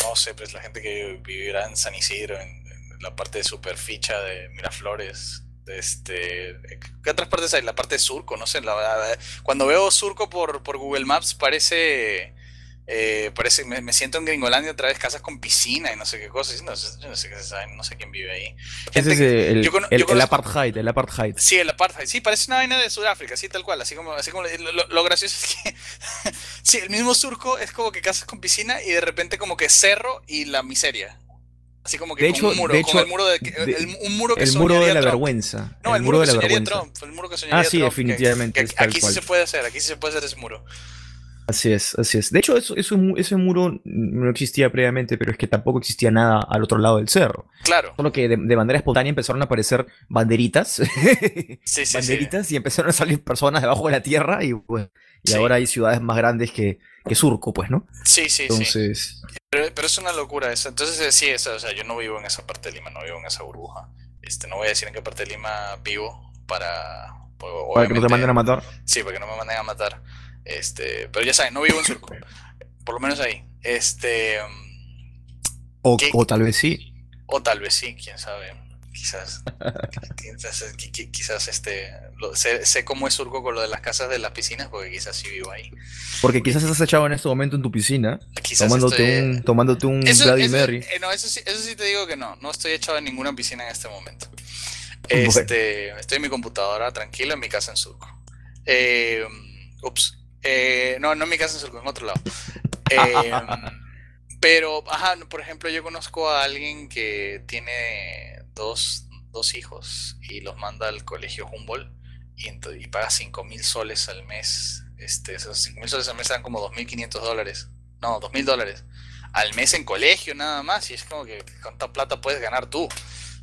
no sé, pues la gente que vivirá en San Isidro, en, en la parte de superficha de Miraflores, de este, ¿qué otras partes hay? La parte de Surco, no sé, la verdad, cuando veo Surco por, por Google Maps parece, eh, parece, me, me siento en Gringolandia otra vez, casas con piscina y no sé qué cosas, no sé, yo no sé qué se sabe, no sé quién vive ahí.
Ese
Gente
es
que-
el,
yo cono-
el-
yo
el apartheid, el apartheid.
Sí, el apartheid. Sí, parece una vaina de Sudáfrica, así tal cual. Así como, así como lo, lo- gracioso es que sí, el mismo surco es como que casas con piscina y de repente como que cerro y la miseria. Así como que
De
con
hecho-
un muro,
de
con
hecho,
el muro de, el- un muro que
el muro de la
Trump.
vergüenza.
No, el,
el
muro,
muro
que
de la vergüenza.
Trump. El muro que soñaría
Ah, sí,
Trump, que-
definitivamente,
que
es tal
aquí sí se puede hacer, aquí sí se puede hacer ese muro.
Así es, así es. De hecho, eso, eso- ese muro no existía previamente, pero es que tampoco existía nada al otro lado del cerro.
Claro.
Solo que de, de manera espontánea empezaron a aparecer banderitas.
Sí, sí,
banderitas y empezaron a salir personas debajo de la tierra y, pues, y ahora hay ciudades más grandes que, que Surco, pues, ¿no?
Sí, sí, sí. Pero, pero es una locura eso. Entonces, eh, sí, eso, o sea, yo no vivo en esa parte de Lima, no vivo en esa burbuja. Este, no voy a decir en qué parte de Lima vivo para...
para que no te manden a matar.
Sí, para que no me manden a matar. Este, pero ya saben, no vivo en Surco. Por lo menos ahí. Este,
O,
¿Qué?
o tal vez sí.
o tal vez sí, quién sabe. Quizás, quizás, qui- qui- quizás este, lo- sé, sé cómo es Surco con lo de las casas de las piscinas, porque quizás sí vivo ahí.
Porque quizás estás echado en este momento en tu piscina,
Quizás
tomándote,
estoy-
un, tomándote un
Eso,
Bloody
eso-
Mary.
eh, no, eso sí, eso sí te digo que no. No estoy echado en ninguna piscina en este momento. Este, Estoy en mi computadora, tranquilo, en mi casa en Surco. Eh, ups. Eh, no, no en mi casa en Surco, en otro lado. Eh, pero, ajá, por ejemplo, yo conozco a alguien que tiene dos, dos hijos y los manda al colegio Humboldt y paga 5 mil soles al mes. Este, esos 5 mil soles al mes dan como 2.500 dólares. No, 2.000 dólares. Al mes en colegio nada más. Y es como que cuánta plata puedes ganar tú.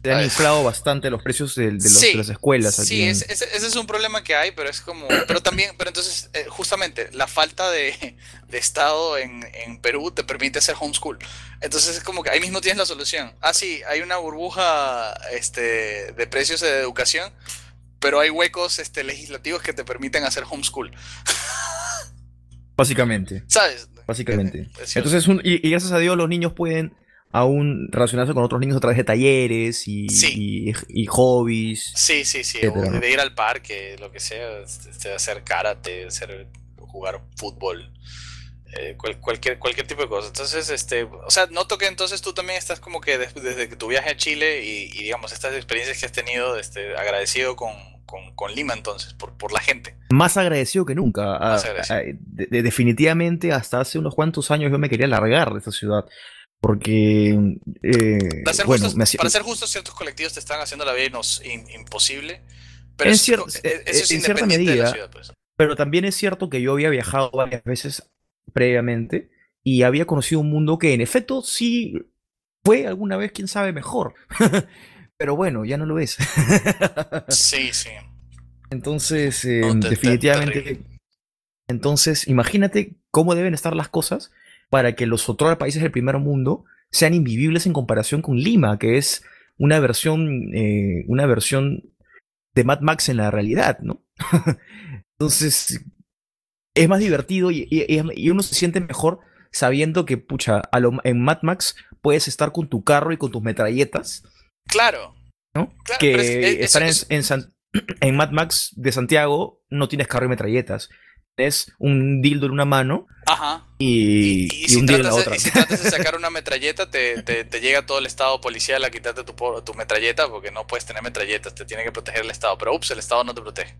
Te han inflado bastante los precios de, de los-
Sí,
de las escuelas aquí.
Sí,
en-
ese, ese- ese es un problema que hay, pero es como, pero también, pero entonces, eh, justamente, la falta de, de Estado en, en Perú te permite hacer homeschool. Entonces es como que ahí mismo tienes la solución. Ah, sí, hay una burbuja este, de precios de educación, pero hay huecos este, legislativos que te permiten hacer homeschool.
Básicamente.
¿Sabes?
Básicamente. Entonces, un- y, y gracias a Dios los niños pueden aún relacionarse con otros niños a través de talleres y, y, y hobbies.
Sí, sí, sí.
etcétera,
o
¿no?
de ir al parque, lo que sea, este, hacer karate, hacer, jugar fútbol, eh, cual- cualquier, cualquier tipo de cosa. Entonces, este, o sea, noto que entonces tú también estás como que des- desde que tu viaje a Chile y, y, digamos estas experiencias que has tenido, este, agradecido con, con, con Lima entonces, por, por la gente.
Más agradecido que nunca. Ah,
Más agradecido.
ah, de- de- definitivamente hasta hace unos cuantos años yo me quería largar de esta ciudad. Porque, eh,
Para ser,
bueno,
justos,
me hacía-
para ser justos, ciertos colectivos te están haciendo la vida in- imposible. Pero
En
eso,
cier-
es-
eh,
eso es
en cierta medida,
ciudad, pues.
Pero también es cierto que yo había viajado varias veces previamente y había conocido un mundo que en efecto sí fue alguna vez, quién sabe, mejor. Pero bueno, ya no lo es.
Sí, sí.
Entonces, eh,
No, te- te-
definitivamente. Entonces, imagínate cómo deben estar las cosas para que los otros países del primer mundo sean invivibles en comparación con Lima, que es una versión, eh, una versión de Mad Max en la realidad, ¿no? Entonces, es más divertido y, y- y uno se siente mejor sabiendo que, pucha, a lo- en Mad Max puedes estar con tu carro y con tus metralletas,
Claro.
¿no?
Claro,
que
es- es-
estar en,
es-
en San- en Mad Max de Santiago no tienes carro y metralletas. Es un dildo en una mano
Ajá.
y,
Y,
y
si
un dildo en la otra.
de, y si tratas de sacar una metralleta, te, te- te llega todo el estado policial a quitarte tu, tu metralleta porque no puedes tener metralletas, te tiene que proteger el Estado. Pero ups, el Estado no te protege.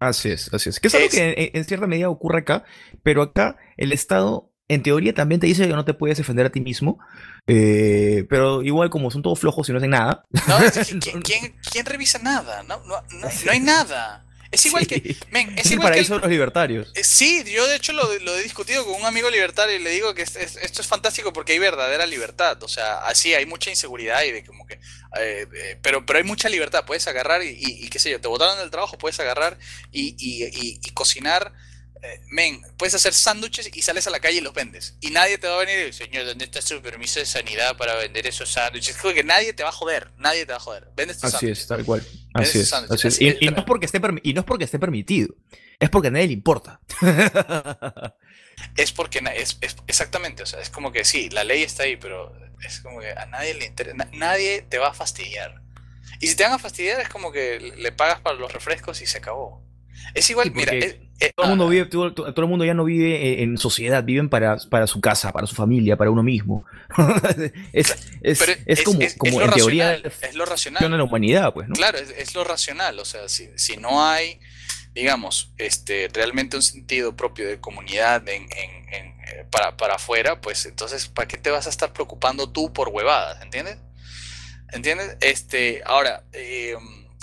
Así es, así es. Que es algo
Es-
que en, en cierta medida ocurre acá, pero acá el Estado, en teoría, también te dice que no te puedes defender a ti mismo, eh, pero igual como son todos flojos y no hacen nada.
No, es que ¿quién, quién, quién revisa nada? No, no, no, no hay nada. Es igual que. Men, es
Es el
igual que.
de los libertarios.
Eh, Sí, yo de hecho lo, lo he discutido con un amigo libertario y le digo que es- es- esto es fantástico porque hay verdadera libertad. O sea, así hay mucha inseguridad y de como que. eh, eh, pero, pero hay mucha libertad. Puedes agarrar y, y- y qué sé yo, te botaron del trabajo, puedes agarrar y, y- y- y cocinar. Eh, men, puedes hacer sándwiches y sales a la calle y los vendes. Y nadie te va a venir y decir, señor, ¿dónde está su permiso de sanidad para vender esos sándwiches? Como que nadie te va a joder, nadie te va a joder. Vendes tus
Así
sándwiches.
es, tal cual. Así es. así Y, no es porque esté y no es porque esté permitido, es porque a nadie le importa.
es porque es, es- exactamente, o sea, es como que sí, la ley está ahí, pero es como que a nadie le interesa, nadie te va a fastidiar. Y si te van a fastidiar es como que le pagas para los refrescos y se acabó. Es igual,
Sí,
mira, es- es-
Todo el mundo
ah,
vive, todo, todo- el mundo ya no vive en, en sociedad, viven para, para su casa, para su familia, para uno mismo. es es, como, como en teoría
es lo racional.
funciona la humanidad, pues, ¿no?
Claro, es, es lo racional, o sea, si, si no hay, digamos, este, realmente un sentido propio de comunidad en, en- en, eh, para, para afuera, pues entonces, ¿para qué te vas a estar preocupando tú por huevadas? ¿Entiendes? ¿Entiendes? Este, ahora, eh,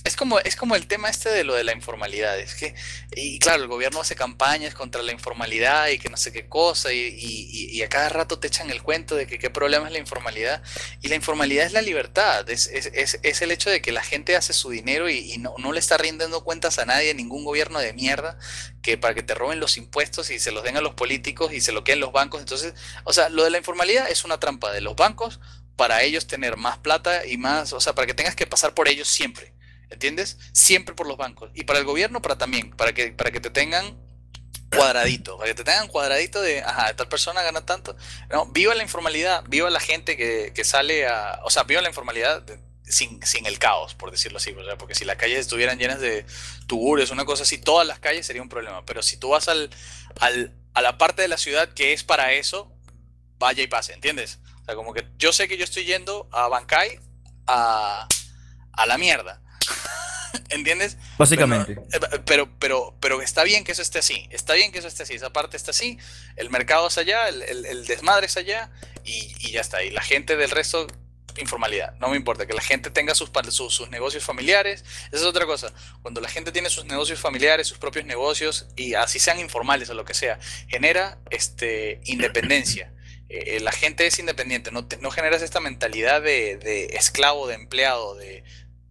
es como, es como el tema este de lo de la informalidad. Es que, y claro, el gobierno hace campañas contra la informalidad y que no sé qué cosa, y, y- y- a cada rato te echan el cuento de que qué problema es la informalidad. Y la informalidad es la libertad, es, es- es- es el hecho de que la gente hace su dinero y, y no, no le está rindiendo cuentas a nadie, ningún gobierno de mierda, que para que te roben los impuestos y se los den a los políticos y se lo queden los bancos. Entonces, o sea, lo de la informalidad es una trampa de los bancos para ellos tener más plata y más, o sea, para que tengas que pasar por ellos siempre. ¿Entiendes? Siempre por los bancos. Y para el gobierno, para también, para que, para que te tengan cuadradito, para que te tengan cuadradito de, ajá, tal persona gana tanto. No, viva la informalidad, viva la gente que, que sale a, o sea, viva la informalidad sin, sin el caos, por decirlo así, o sea, porque si las calles estuvieran llenas de tugures, una cosa así, todas las calles sería un problema, pero si tú vas al, al, a la parte de la ciudad que es para eso, vaya y pase, ¿entiendes? O sea, como que yo sé que yo estoy yendo a Bancay a, a la mierda. ¿Entiendes?
Básicamente.
Pero, eh, pero, pero, pero está bien que eso esté así. Está bien que eso esté así. Esa parte está así. El mercado es allá, el, el- el desmadre es allá y, y ya está. Y la gente del resto, informalidad. No me importa. Que la gente tenga sus, sus, sus negocios familiares. Esa es otra cosa. Cuando la gente tiene sus negocios familiares, sus propios negocios y así sean informales o lo que sea, genera este, independencia. Eh, eh, la gente es independiente. No, te- no generas esta mentalidad de, de esclavo, de empleado, de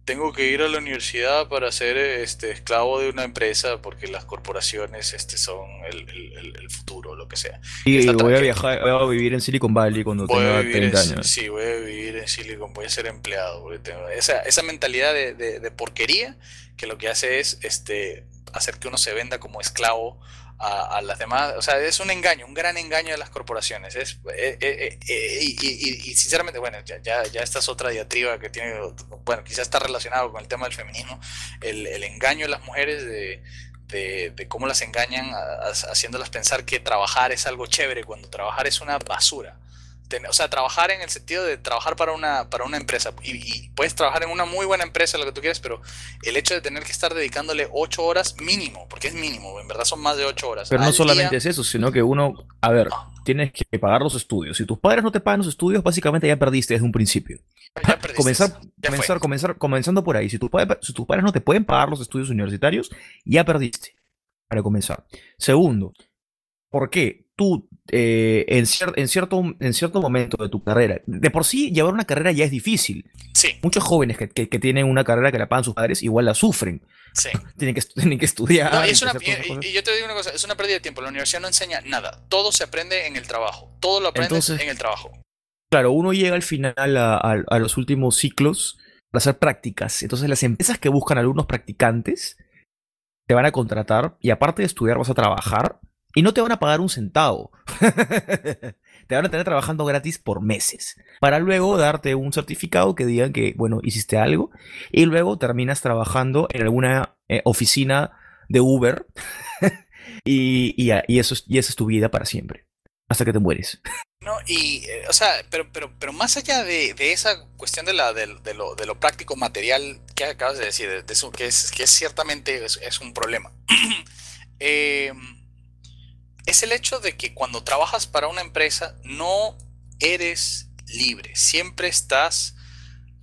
tengo que ir a la universidad para ser este esclavo de una empresa porque las corporaciones este son el, el- el- futuro, lo que sea.
Y
Esta
voy a viajar, voy a vivir en Silicon Valley cuando
Voy
tenga
vivir
30
en,
años.
sí, voy a vivir en Silicon, voy a ser empleado. tengo- esa, esa mentalidad de, de- de porquería que lo que hace es este, hacer que uno se venda como esclavo a, a las demás. O sea, es un engaño, un gran engaño de las corporaciones. Es, eh, eh, eh, y, sinceramente, bueno, ya, ya, ya esta es otra diatriba que tiene, bueno, quizás está relacionado con el tema del feminismo, el, el engaño de las mujeres de, de, de cómo las engañan a- a- haciéndolas pensar que trabajar es algo chévere cuando trabajar es una basura. Ten- o sea, trabajar en el sentido de trabajar para una, para una empresa. Y, y puedes trabajar en una muy buena empresa, lo que tú quieras, pero el hecho de tener que estar dedicándole ocho horas mínimo, porque es mínimo, en verdad son más de ocho horas.
Pero no solamente
día.
es eso, sino que uno, a ver, tienes que pagar los estudios. Si tus padres no te pagan los estudios, básicamente ya perdiste desde un principio. comenzar, comenzar, comenzar, comenzando por ahí. Si padres, si tus padres no te pueden pagar los estudios universitarios, ya perdiste. Para comenzar. Segundo, ¿por qué tú eh, en, cier- en, cierto, en cierto momento de tu carrera, de por sí llevar una carrera ya es difícil?
Sí.
Muchos jóvenes que, que- que tienen una carrera que la pagan sus padres igual la sufren.
Sí.
Tienen que, tienen que estudiar.
No, y es una, y, y yo te digo una cosa, es una pérdida de tiempo. La universidad no enseña nada. Todo se aprende en el trabajo. Todo lo aprendes
Entonces-
en el trabajo.
Claro, uno llega al final a, a- a los últimos ciclos para hacer prácticas. Entonces las empresas que buscan alumnos practicantes te van a contratar y aparte de estudiar vas a trabajar y no te van a pagar un centavo. te van a tener trabajando gratis por meses para luego darte un certificado que digan que, bueno, hiciste algo y luego terminas trabajando en alguna eh, oficina de Uber y, y eso es, y esa es tu vida para siempre, hasta que te mueres.
No, y, eh, o sea, pero, pero, pero más allá de, de esa cuestión de, la, de, de lo, de lo práctico material que acabas de decir, de, eso, que, es, que es ciertamente es un problema, eh, es el hecho de que cuando trabajas para una empresa no eres libre, siempre estás,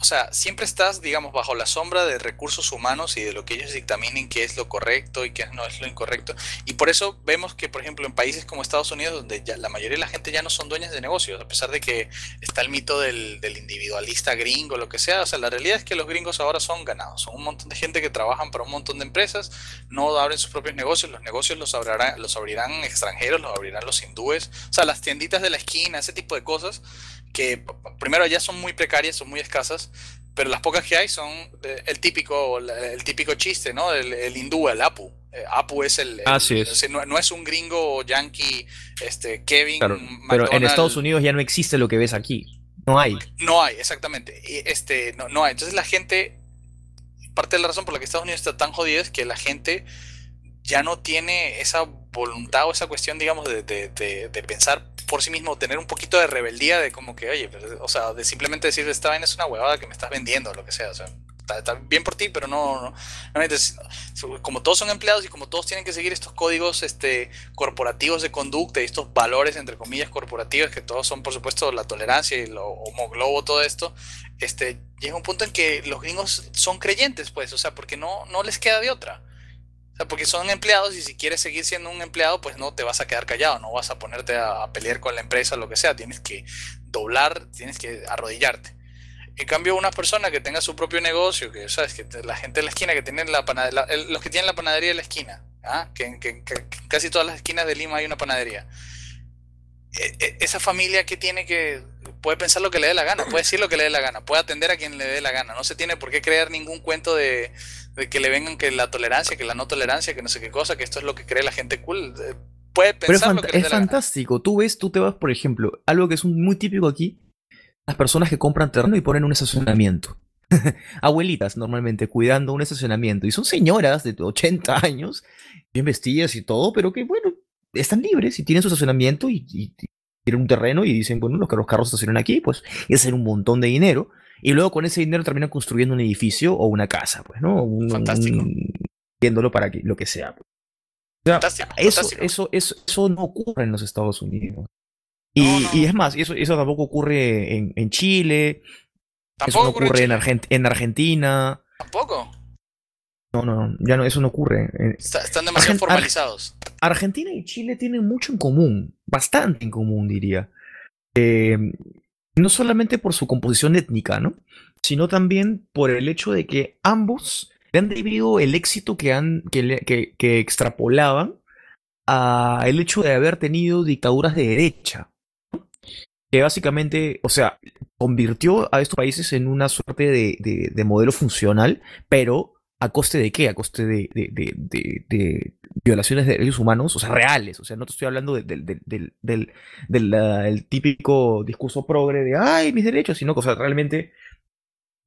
sea, siempre estás, digamos, bajo la sombra de recursos humanos y de lo que ellos dictaminen que es lo correcto y que no es lo incorrecto. Y por eso vemos que, por ejemplo, en países como Estados Unidos, donde ya la mayoría de la gente ya no son dueñas de negocios, a pesar de que está el mito del, del individualista gringo, lo que sea, o sea, la realidad es que los gringos ahora son ganados, son un montón de gente que trabajan para un montón de empresas, no abren sus propios negocios, los negocios los abrirán, los abrirán extranjeros, los abrirán los hindúes, o sea, las tienditas de la esquina, ese tipo de cosas que primero ya son muy precarias, son muy escasas, pero las pocas que hay son eh, el típico, el típico chiste, ¿no? El, el hindú, el Apu. Eh, Apu es el, el-
Así es.
o sea, no, no es un gringo yankee, este, Kevin.
Claro, pero en. Estados Unidos ya no existe lo que ves aquí. No hay.
No hay, exactamente. Este, no, no hay. Entonces la gente, parte de la razón por la que Estados Unidos está tan jodido es que la gente ya no tiene esa voluntad o esa cuestión, digamos, de, de- de- de pensar por sí mismo, tener un poquito de rebeldía de como que, oye, o sea, de simplemente decir, esta vaina es una huevada que me estás vendiendo, lo que sea, o sea, está, bien por ti, pero no, no, no como todos son empleados y como todos tienen que seguir estos códigos este, corporativos de conducta y estos valores, entre comillas, corporativos, que todos son, por supuesto, la tolerancia y lo homoglobo, todo esto, este, llega un punto en que los gringos son creyentes, pues, o sea, porque no, no les queda de otra. O sea, porque son empleados y si quieres seguir siendo un empleado, pues no te vas a quedar callado, no vas a ponerte a, pelear con la empresa, lo que sea, tienes que doblar, tienes que arrodillarte. En cambio, una persona que tenga su propio negocio, que sabes que la gente de la esquina que tienen la panadería, los que tienen la panadería de la esquina, ¿ah? que, que- casi todas las esquinas de Lima hay una panadería. E- e- esa familia que tiene que puede pensar lo que le dé la gana, puede decir lo que le dé la gana, puede atender a quien le dé la gana, no se tiene por qué crear ningún cuento de, de que le vengan que la tolerancia, que la no tolerancia, que no sé qué cosa, que esto es lo que cree la gente cool. Eh, Puede
Pero es,
pensar lo
fanta-
que le
es
dé la gana.
fantástico. Tú ves, tú te vas, por ejemplo, algo que es un- muy típico aquí, las personas que compran terreno y ponen un estacionamiento. Abuelitas normalmente cuidando un estacionamiento. Y son señoras de 80 años, bien vestidas y todo, pero que bueno, están libres y tienen su estacionamiento y tienen un terreno y dicen, bueno, los, los carros estacionan aquí, pues, y hacen un montón de dinero. Y luego con ese dinero terminan construyendo un edificio o una casa, pues, ¿no? Un,
Fantástico.
un- Viéndolo para que, lo que sea. pues. O sea,
Fantástico,
eso,
fantástico.
eso, eso, eso no ocurre en los Estados Unidos. Y, y es más, eso, eso tampoco ocurre en, en Chile, eso no
ocurre
ocurre en. Argent- en Argentina.
Tampoco.
No, no, no, ya no, eso no ocurre.
Está- están demasiado
Argen- Ar-
formalizados.
Argentina y Chile tienen mucho en común, bastante en común, diría. Eh, no solamente por su composición étnica, ¿no? Sino también por el hecho de que ambos le han debido el éxito que, han, que, que- que extrapolaban a el hecho de haber tenido dictaduras de derecha. ¿no? Que básicamente, o sea, convirtió a estos países en una suerte de, de- de modelo funcional, pero ¿a coste de qué? A coste de, de- de- de- violaciones de derechos humanos, o sea, reales. O sea, no te estoy hablando del, del- del- del- del- del, el típico discurso progre de, ay, mis derechos, sino que, o sea, realmente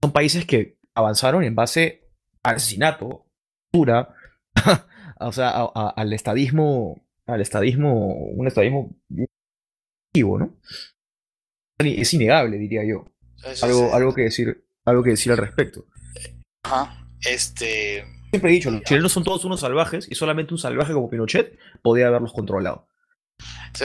son países que avanzaron en base al asesinato, tortura, o sea, a- a- al estadismo, al estadismo, un estadismo vivo, ¿no? Es innegable, diría yo. Algo, algo que decir, algo que decir al respecto.
Ajá. Este.
Siempre he dicho, los chilenos son todos unos salvajes y solamente un salvaje como Pinochet podía haberlos controlado.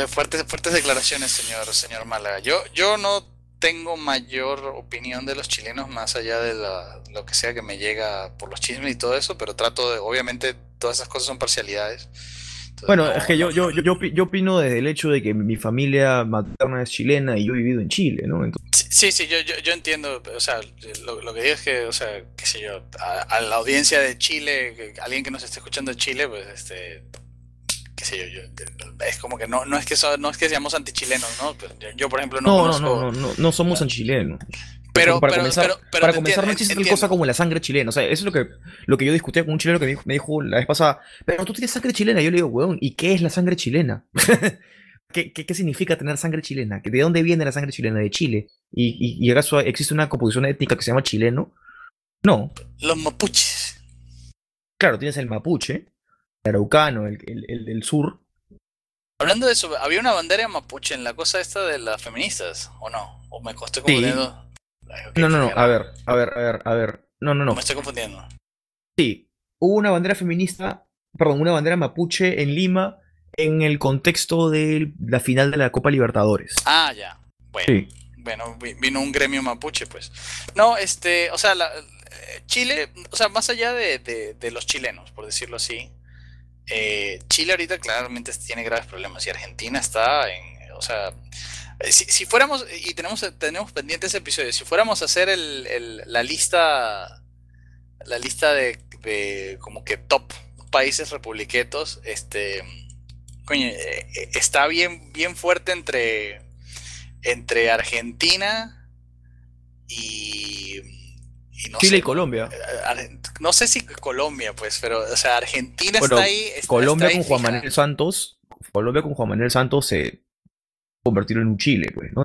Fuertes, fuertes declaraciones, señor, señor Málaga. Yo, yo no tengo mayor opinión de los chilenos más allá de la- lo que sea que me llega por los chismes y todo eso, pero trato de, obviamente, todas esas cosas son parcialidades.
Bueno,
no-
es que yo, yo, yo, yo opi- yo opino desde el hecho de que mi familia materna es chilena y yo he vivido en Chile, ¿no? Entonces,
Sí, sí, yo, yo, yo entiendo, o sea, lo, lo que digo es que, o sea, qué sé yo, a, a la audiencia de Chile, que- alguien que nos esté escuchando de Chile, pues, este, qué sé yo, yo, es como que no, no es que so- no es que seamos antichilenos, ¿no? Pero yo, por ejemplo, no,
No, no,
conozco-
no, no, no, no somos anchilenos.
Pero-
para
pero-
comenzar,
pero- pero
para comenzar no existe tal cosa como la sangre chilena. O sea, eso es lo que, lo que yo discutía con un chileno que me dijo, me dijo la vez pasada, pero tú tienes sangre chilena. Yo le digo, weón, ¿y qué es la sangre chilena? ¿Qué, qué, qué significa tener sangre chilena? ¿De dónde viene la sangre chilena? ¿De Chile? ¿Y, y, y acaso existe una composición étnica que se llama chileno? No.
Los mapuches.
Claro, tienes el mapuche, el araucano, el, el, el del sur.
Hablando de eso, había una bandera mapuche en la cosa esta de las feministas, ¿o no? ¿O me estoy
Sí. No, no, no, a ver, a ver, a ver, a ver. No, no, no.
Me estoy confundiendo.
Sí, hubo una bandera feminista, perdón, una bandera mapuche en Lima en el contexto de la final de la Copa Libertadores.
Ah, ya. Bueno,
Sí.
bueno, vi- vino un gremio mapuche, pues. No, este, o sea, la- Chile, o sea, más allá de, de- de los chilenos, por decirlo así, eh, Chile ahorita claramente tiene graves problemas y Argentina está en, o sea, si, si fuéramos, y tenemos, tenemos pendiente ese episodio, si fuéramos a hacer el, el- la lista, la lista de, de como que top países republiquetos, este, coño, eh, eh, está bien, bien fuerte entre, entre Argentina y, y no
Chile
sé,
y Colombia.
eh, no sé si Colombia, pues, pero, o sea, Argentina
Bueno,
está ahí. está-
Colombia
está ahí
con Juan. Manuel Santos, Colombia con Juan Manuel Santos se convirtieron en un Chile, pues, ¿no?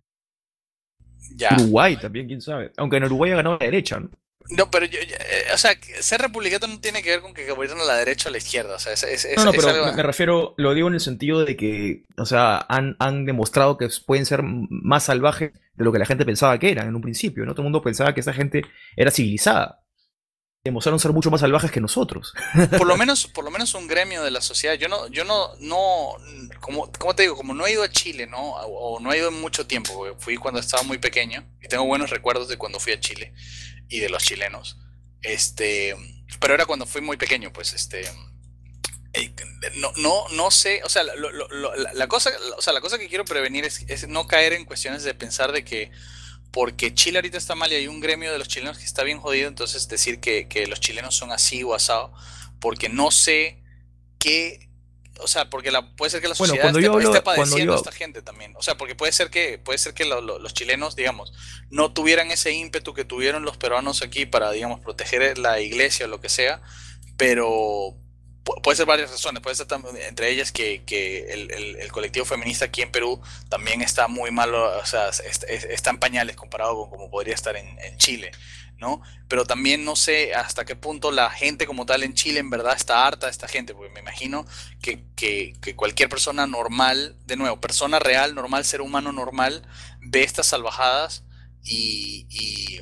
Ya.
Uruguay también, quién sabe. Aunque en Uruguay ha ganado la derecha, ¿no?
No, pero yo, yo- eh, o sea, ser republicano no tiene que ver con que conviertan a la derecha o a la izquierda, o sea, es, es-
No, no,
es
pero
algo-
me refiero, lo digo en el sentido de que, o sea, han, han demostrado que pueden ser más salvajes de lo que la gente pensaba que eran en un principio, ¿no? Todo el mundo pensaba que esa gente era civilizada. Demostraron ser mucho más salvajes que nosotros.
por lo menos, por lo menos un gremio de la sociedad. Yo no, yo no, no, como, como te digo, como no he ido a Chile, ¿no? O, no he ido en mucho tiempo, fui cuando estaba muy pequeño y tengo buenos recuerdos de cuando fui a Chile y de los chilenos. Este, pero era cuando fui muy pequeño, pues, este, eh, no, no, no sé, o sea, la, cosa, o sea, la cosa que quiero prevenir es no caer en cuestiones de pensar de que porque Chile ahorita está mal y hay un gremio de los chilenos que está bien jodido, entonces decir que, que los chilenos son así o asado, porque no sé qué, o sea, porque la, puede ser que la
Bueno,
sociedad
cuando
esté,
hablo-
esté padeciendo
yo-
a esta gente también, o sea, porque puede ser que, puede ser que lo- lo- los chilenos, digamos, no tuvieran ese ímpetu que tuvieron los peruanos aquí para, digamos, proteger la iglesia o lo que sea, pero puede ser varias razones, puede ser entre ellas que, el, colectivo feminista aquí en Perú también está muy malo, o sea, es- es- está en pañales comparado con como podría estar en, Chile, ¿no? Pero también no sé hasta qué punto la gente como tal en Chile en verdad está harta de esta gente, porque me imagino que, que- que cualquier persona normal, de nuevo, persona real, normal, ser humano normal, ve estas salvajadas y, y,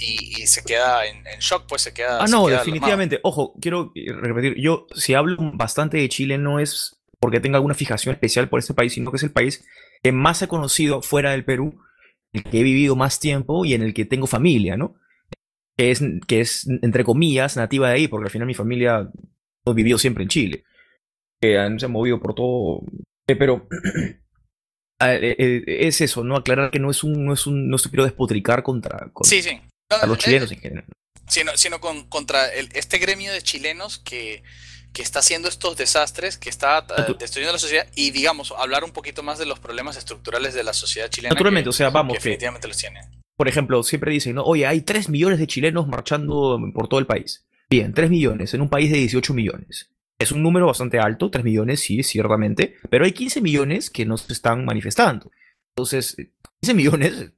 y- y se queda en, en shock, pues se queda...
Ah,
se
no,
queda
definitivamente. Ojo, quiero eh, repetir. Yo, si hablo bastante de Chile, no es porque tenga alguna fijación especial por este país, sino que es el país que más he conocido fuera del Perú, el que he vivido más tiempo y en el que tengo familia, ¿no? Que es, que es entre comillas, nativa de ahí, porque al final mi familia vivió siempre en Chile. Que han, se han movido por todo. Eh, pero eh, eh, es eso, ¿no? Aclarar que no es un, no es un, no se quiero despotricar contra, contra
Sí, sí. No,
a los
eh,
chilenos en general.
sino, sino con, contra el- este gremio de chilenos que, que está haciendo estos desastres, que está eh, destruyendo la sociedad y, digamos, hablar un poquito más de los problemas estructurales de la sociedad chilena.
Naturalmente,
que-
o sea, vamos,
que
que-
definitivamente los tiene.
por ejemplo, siempre dicen, ¿no? Oye, hay 3 millones de chilenos marchando por todo el país. Bien, 3 millones en un país de 18 millones. Es un número bastante alto, 3 millones, sí, ciertamente, pero hay 15 millones que no se están manifestando. Entonces, 15 millones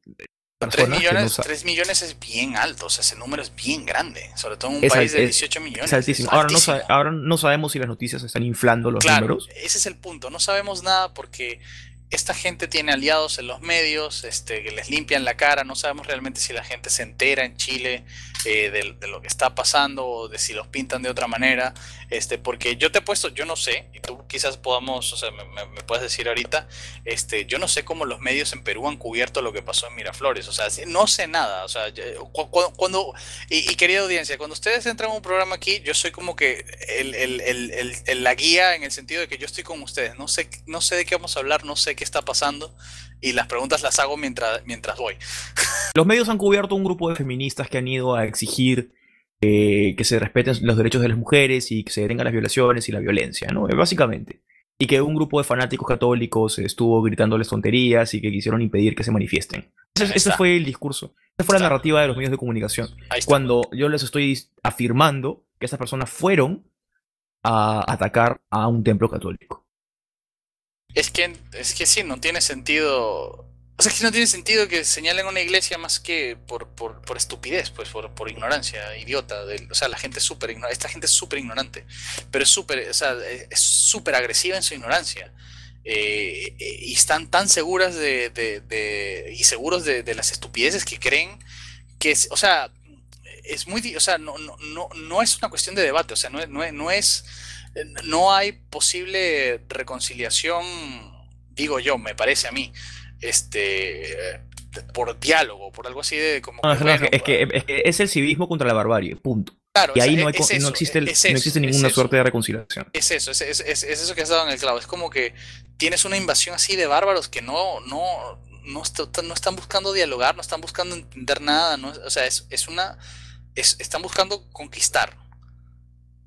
3
personas que no
millones,
sa-
3 millones es bien alto, o sea, ese número es bien grande, sobre todo en un
es
país de
es-
18 millones.
es altísimo.
es
Ahora, no ahora sabemos si las noticias están inflando los
Claro,
números.
ese es el punto. No sabemos nada porque esta gente tiene aliados en los medios, este, que les limpian la cara. No sabemos realmente si la gente se entera en Chile eh, de, de lo que está pasando o de si los pintan de otra manera. Este, porque yo te he puesto, yo no sé, y tú quizás podamos, o sea, me, puedes decir ahorita, este, yo no sé cómo los medios en Perú han cubierto lo que pasó en Miraflores. O sea, no sé nada. O sea, yo- cu- cu- cuando, y, querida audiencia, cuando ustedes entran a un programa aquí, yo soy como que el- el- el- la guía en el sentido de que yo estoy con ustedes. No sé, no sé de qué vamos a hablar, no sé qué está pasando y las preguntas las hago mientras, mientras voy.
Los medios han cubierto un grupo de feministas que han ido a exigir eh, que se respeten los derechos de las mujeres y que se detengan las violaciones y la violencia, ¿no? Eh, Básicamente. y que un grupo de fanáticos católicos estuvo gritándoles tonterías y que quisieron impedir que se manifiesten. Ese, ese fue el discurso. Esa fue la narrativa de los medios de comunicación. Cuando yo les estoy afirmando que esas personas fueron a atacar a un templo católico.
Es que, es que sí, no tiene sentido. O sea, que no tiene sentido que señalen una iglesia más que por, por, por estupidez, pues, por, por ignorancia, idiota. del- o sea, la gente es súper ignorante. Esta gente es súper ignorante. Pero es súper, o sea, es súper agresiva en su ignorancia. Eh, eh, y están tan seguras de, de- de- y seguros de, de las estupideces que creen que, es- o sea, es muy, o sea, no, no, no, no es una cuestión de debate, o sea, no no no es, no hay posible reconciliación, digo yo, me parece a mí, este, por diálogo, por algo así de como,
No,
que,
es, que-
bueno,
es que, es que es el civismo contra la barbarie, punto.
Claro,
y ahí no, hay
es
co- no existe, el- no existe ninguna suerte de reconciliación.
Es eso, es, es- es- es eso que has dado en el clavo. Es como que tienes una invasión así de bárbaros que no, no, no, no están buscando dialogar, no están buscando entender nada. no- o sea, es, es una. es- están buscando conquistar.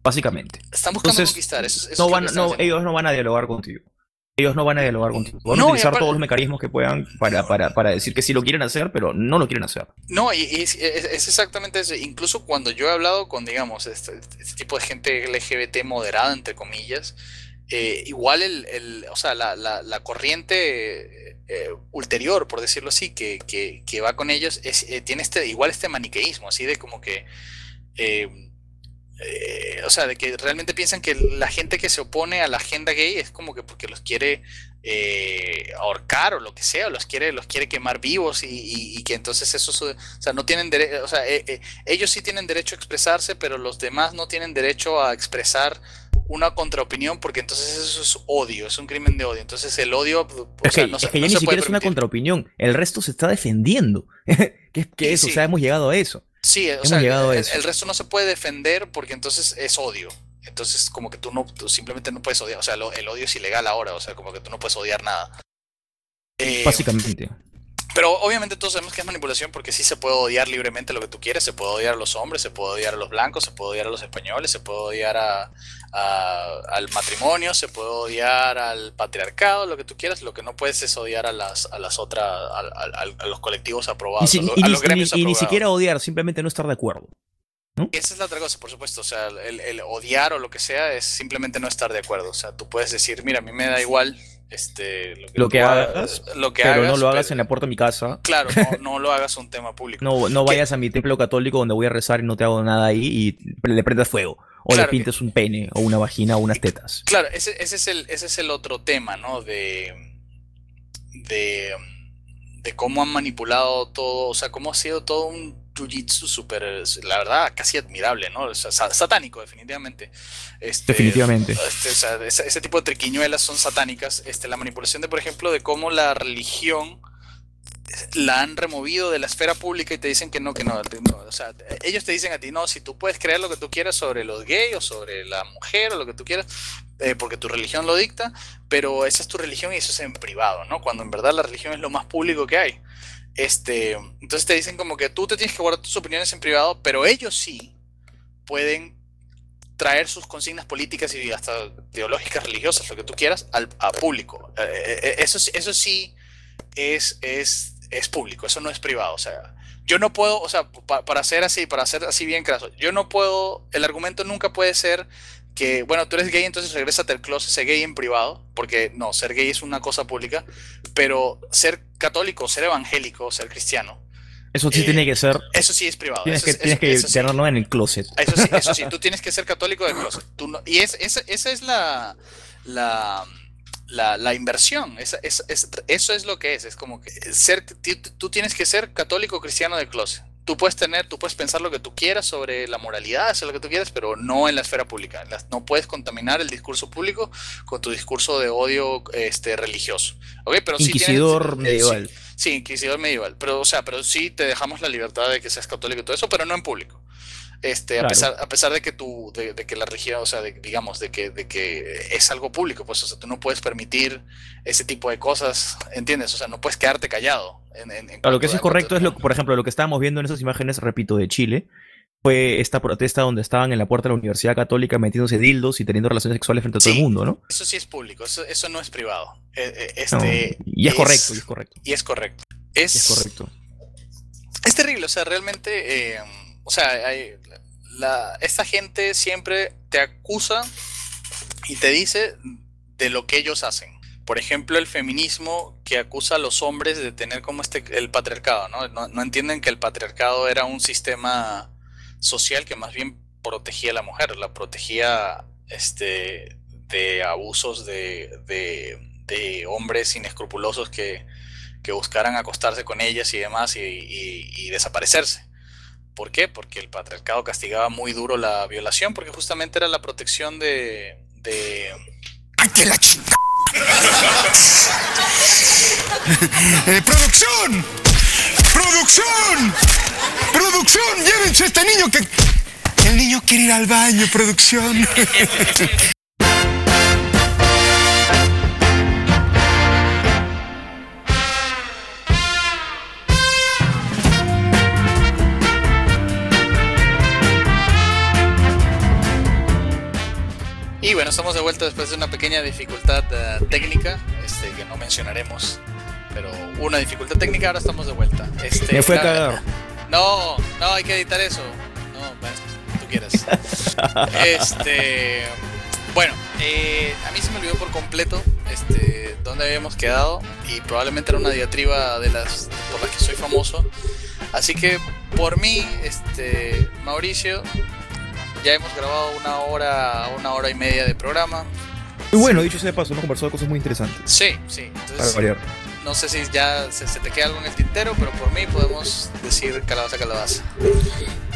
Básicamente.
Están buscando
Entonces,
conquistar. Eso, eso es
no van, no, ellos no van a dialogar contigo. Ellos no van a dialogar contigo. Van
No,
a utilizar todos los mecanismos que puedan para, para, para decir que sí lo quieren hacer, pero no lo quieren hacer.
No, y, y es, es- es exactamente eso. Incluso cuando yo he hablado con, digamos, este, este tipo de gente LGBT moderada, entre comillas, eh, igual el, el- o sea, la, la- la corriente eh, ulterior, por decirlo así, que, que- que va con ellos, es, eh, tiene este, igual este maniqueísmo, así de como que, eh, eh, o sea, de que realmente piensan que la gente que se opone a la agenda gay es como que porque los quiere eh, ahorcar o lo que sea, o los quiere, los quiere quemar vivos y, y- y que entonces eso, o sea, no tienen derecho, o sea, eh, eh, ellos sí tienen derecho a expresarse, pero los demás no tienen derecho a expresar una contraopinión porque entonces eso es odio, es un crimen de odio. Entonces el odio, o
Es
sea,
que,
no
es
se,
que ya
no
ni siquiera es una contraopinión. El resto se está defendiendo. ¿Qué, qué
Sí,
es? O
sí.
sea, hemos llegado a eso.
Sí, o sea, el resto no se puede defender porque entonces es odio. Entonces, como que tú no, tú simplemente no puedes odiar. O sea, lo- el odio es ilegal ahora. O sea, como que tú no puedes odiar nada. Eh,
Básicamente.
Pero obviamente todos sabemos que es manipulación porque sí se puede odiar libremente lo que tú quieres. Se puede odiar a los hombres, se puede odiar a los blancos, se puede odiar a los españoles, se puede odiar a, a- al matrimonio, se puede odiar al patriarcado, lo que tú quieras. Lo que no puedes es odiar a las, a las otras, a, los colectivos
Y,
aprobados,
si- y
a los gremios
y ni
aprobados.
siquiera odiar, simplemente no estar de acuerdo.
Esa es la otra cosa, por supuesto. O sea, el, el odiar o lo que sea es simplemente no estar de acuerdo. O sea, tú puedes decir, mira, a mí me da igual este, lo que,
Lo que
tú
hagas,
lo que
pero no lo hagas
pero-
en la puerta de mi casa.
Claro, no, no lo hagas un tema público.
No, no vayas a mi templo católico donde voy a rezar y no te hago nada ahí y le prendas fuego. O
Claro
le
que-
pintes un pene, o una vagina, o unas tetas.
Claro, ese, ese es el, ese es el otro tema, ¿no? De, de, de cómo han manipulado todo, o sea, cómo ha sido todo un jiu-jitsu súper, la verdad, casi admirable, ¿no? O sea, sa- satánico, definitivamente. Este,
Definitivamente.
este, o sea, ese, ese tipo de triquiñuelas son satánicas. Este, la manipulación de, por ejemplo, de cómo la religión la han removido de la esfera pública y te dicen que no, que no, O sea, ellos te dicen a ti, no, si tú puedes creer lo que tú quieras sobre los gays o sobre la mujer o lo que tú quieras, eh, porque tu religión lo dicta, pero esa es tu religión y eso es en privado, ¿no? Cuando en verdad la religión es lo más público que hay. Este, entonces te dicen como que tú te tienes que guardar tus opiniones en privado, pero ellos sí pueden traer sus consignas políticas y hasta teológicas, religiosas, lo que tú quieras, al a público. Eh, eh, eso, sí- eso sí es, es, es público, eso no es privado. O sea, yo no puedo, o sea, pa- para ser así, para ser así bien craso, yo no puedo, el argumento nunca puede ser que, bueno, tú eres gay, entonces regrésate al closet, sé gay en privado, porque no, ser gay es una cosa pública, pero ser católico, ser evangélico, ser cristiano,
Eso sí
Eh,
tiene que ser.
eso sí es privado.
Tienes
eso
que,
es-
tienes
eso-
que
eso sí.
tenerlo en el closet.
Eso sí, eso sí, tú tienes que ser católico del closet. Tú no- y es, esa, esa es la, la, la, la inversión. Es- es- eso es lo que es. Es como que ser, tú tienes que ser católico cristiano del closet. Tú puedes tener, tú puedes pensar lo que tú quieras sobre la moralidad, hacer lo que tú quieras, pero no en la esfera pública. No puedes contaminar el discurso público con tu discurso de odio este, religioso. ¿Ok? Pero sí tienes-
Inquisidor medieval.
Sí, sí, inquisidor medieval. Pero, o sea, pero sí te dejamos la libertad de que seas católico y todo eso, pero no en público. Este, a, pesar, a pesar de que tú, de, de que la religión, o sea, de- digamos, de que, de que es algo público, pues, o sea, tú no puedes permitir ese tipo de cosas, ¿entiendes? O sea, no puedes quedarte callado. En, en- en
Claro, lo que sí es correcto es, lo, por ejemplo, lo que estábamos viendo en esas imágenes, repito, de Chile, fue esta protesta donde estaban en la puerta de la Universidad Católica metiéndose dildos y teniendo relaciones sexuales frente a todo el mundo, ¿no?
Eso sí es público, eso, eso no es privado. Eh, eh, este,
No, y es correcto, y es correcto.
Y es correcto. Es,
Es correcto.
es terrible, o sea, realmente, eh, o sea, hay- la, esta gente siempre te acusa y te dice de lo que ellos hacen. Por ejemplo, el feminismo que acusa a los hombres de tener como este el patriarcado, ¿no? No, no entienden que el patriarcado era un sistema social que más bien protegía a la mujer, la protegía este, de abusos de, de- hombres inescrupulosos que, buscaran acostarse con ellas y demás y desaparecerse. ¿Por qué? Porque el patriarcado castigaba muy duro la violación, porque justamente era la protección de... de...
¡Ante la chica! Eh, ¡Producción! ¡Producción! ¡Producción! ¡Llévense a este niño que... El niño quiere ir al baño, producción.
bueno, estamos de vuelta después de una pequeña dificultad eh, técnica, este, que no mencionaremos, pero una dificultad técnica, ahora estamos de vuelta. Este,
Me fue a
claro,
cagar.
No, no, hay que editar eso. No, bueno, tú quieras. Este, bueno, eh, a mí se me olvidó por completo este, dónde habíamos quedado y probablemente era una diatriba de las por las que soy famoso. Así que por mí, este, Mauricio, ya hemos grabado una hora, una hora y media de programa.
Y bueno, dicho sea de paso, hemos conversado cosas muy interesantes.
Sí, sí.
Para
Entonces,
variar.
no sé si ya se, se te queda algo en el tintero, pero por mí podemos decir calabaza, calabaza.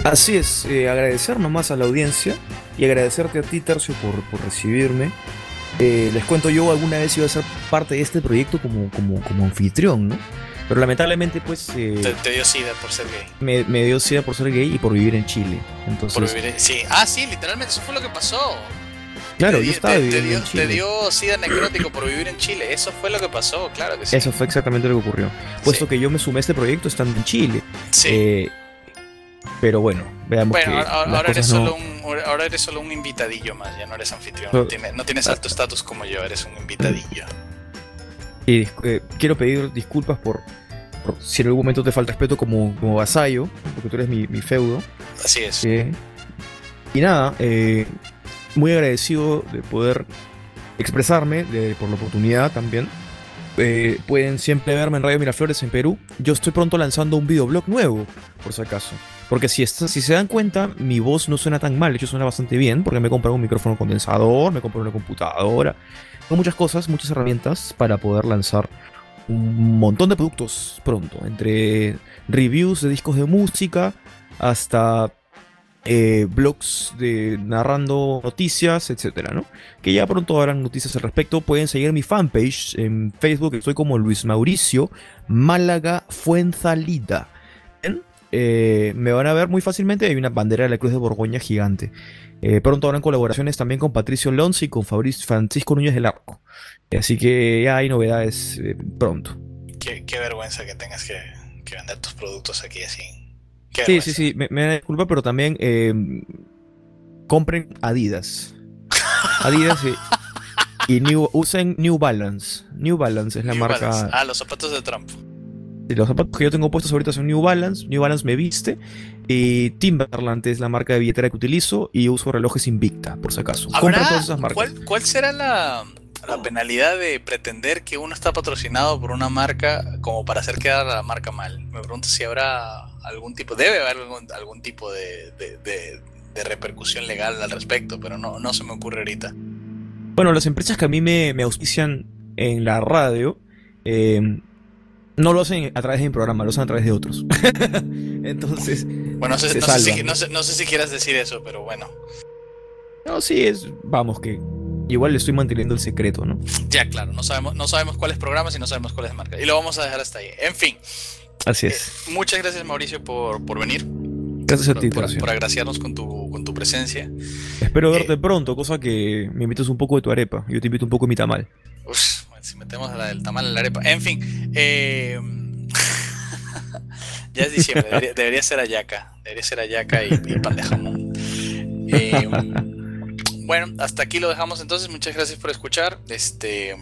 Así es, eh, agradecer nomás a la audiencia y agradecerte a ti, Tercio, por, por recibirme. Eh, les cuento, yo alguna vez iba a ser parte de este proyecto como, como, como anfitrión, ¿no? Pero lamentablemente, pues, eh,
Te, te dio sida por ser gay.
me, me dio sida por ser gay y por vivir en Chile. Entonces,
Por vivir en- Sí. Ah, sí, literalmente, eso fue lo que pasó.
claro,
Te
yo estaba
te, te
viviendo
dio,
en
te
Chile.
dio sida necrótico por vivir en Chile. Eso fue lo que pasó, claro que sí.
Eso fue exactamente lo que ocurrió. Puesto que yo me sumé a este proyecto estando en Chile. Eh, pero bueno, veamos
Bueno,
que
ahora, ahora eres
no-
solo un, ahora eres solo un invitadillo más, ya no eres anfitrión.
Pero-
No, tiene- no tienes alto estatus como yo, eres un invitadillo.
Y eh, quiero pedir disculpas por si en algún momento te falta respeto como, como vasallo, porque tú eres mi, mi feudo.
Así es.
Eh, y nada, eh, muy agradecido de poder expresarme, de- por la oportunidad también. Eh, pueden siempre verme en Radio Miraflores en Perú. Yo estoy pronto lanzando un videoblog nuevo, por si acaso. Porque si, está- si se dan cuenta, mi voz no suena tan mal, de hecho suena bastante bien, porque me he comprado un micrófono condensador, me he comprado una computadora, tengo muchas cosas, muchas herramientas para poder lanzar un montón de productos pronto, entre reviews de discos de música hasta eh, blogs de narrando noticias, etcétera, ¿no? Que ya pronto habrán noticias al respecto. Pueden seguir mi fanpage en Facebook, estoy como Luis Mauricio Málaga Fuenzalida. Eh, me van a ver muy fácilmente, hay una bandera de la Cruz de Borgoña gigante. Eh, pronto habrán colaboraciones también con Patricio Lonzi y con Fabriz- Francisco Núñez del Arco. Así que ya hay novedades eh, pronto.
Qué, qué vergüenza que tengas que, que vender tus productos aquí así. Qué
Sí, sí, sí, me, me da disculpa, pero también eh, compren Adidas. Adidas y, y New, usen New Balance. New Balance es la
New
marca.
Balance. Ah, los zapatos de Trump.
Los zapatos que yo tengo puestos ahorita son New Balance. New Balance me viste. Y Timberland es la marca de billetera que utilizo. Y uso relojes Invicta, por si acaso. Compren
¿Habrá-
todas esas marcas.
¿cuál, cuál será la, la penalidad de pretender que uno está patrocinado por una marca como para hacer quedar a la marca mal? Me pregunto si habrá algún tipo, debe haber algún, algún tipo de, de- de- de repercusión legal al respecto, pero no, no se me ocurre ahorita.
Bueno, las empresas que a mí me, me auspician en la radio eh, no lo hacen a través de mi programa, lo hacen a través de otros. Entonces,
Bueno, no sé,
se
no, sé si, no sé- no sé si quieras decir eso, pero bueno.
No, sí, es. Vamos, que igual le estoy manteniendo el secreto, ¿no?
Ya, claro, no sabemos, no sabemos cuáles programas y no sabemos cuáles marcas. Y lo vamos a dejar hasta ahí. En fin,
Así es.
muchas gracias Mauricio por, por venir,
Gracias a ti,
por, por agraciarnos con tu, con tu presencia.
Espero verte pronto, cosa que me invites un poco de tu arepa. Yo te invito un poco de mi tamal.
Uf, si metemos la del tamal en la arepa. En fin, eh, Ya es diciembre, debería, debería ser ayaca. Debería ser ayaca y, y pan de jamón. Eh, bueno, hasta aquí lo dejamos entonces. Muchas gracias por escuchar. Este.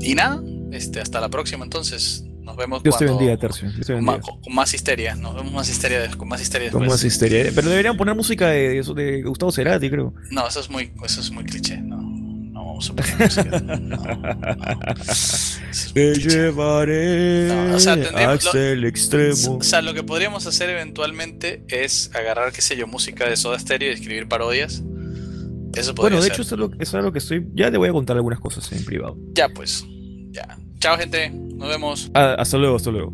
Y nada, este, hasta la próxima entonces. Nos vemos
Dios te
cuando-
bendiga, Tercio. Dios te
con, ma-
bendiga.
con más histeria. Nos vemos más histeria, de- con más histeria
Con más histeria. Pero deberían poner música de, eso de Gustavo Cerati, creo.
No, eso es muy, eso es muy cliché. No vamos a poner música. No, no.
Te llevaré
No, o sea, tendríamos-
hasta el extremo.
O sea, lo que podríamos hacer eventualmente es agarrar, qué sé yo, música de Soda Stereo y escribir parodias. Eso podría
Bueno, de
ser.
hecho, eso es, lo, eso es lo que estoy. Ya te voy a contar algunas cosas en privado.
Ya pues. Ya. Chao, gente. Nos vemos.
Ah, hasta luego, hasta luego.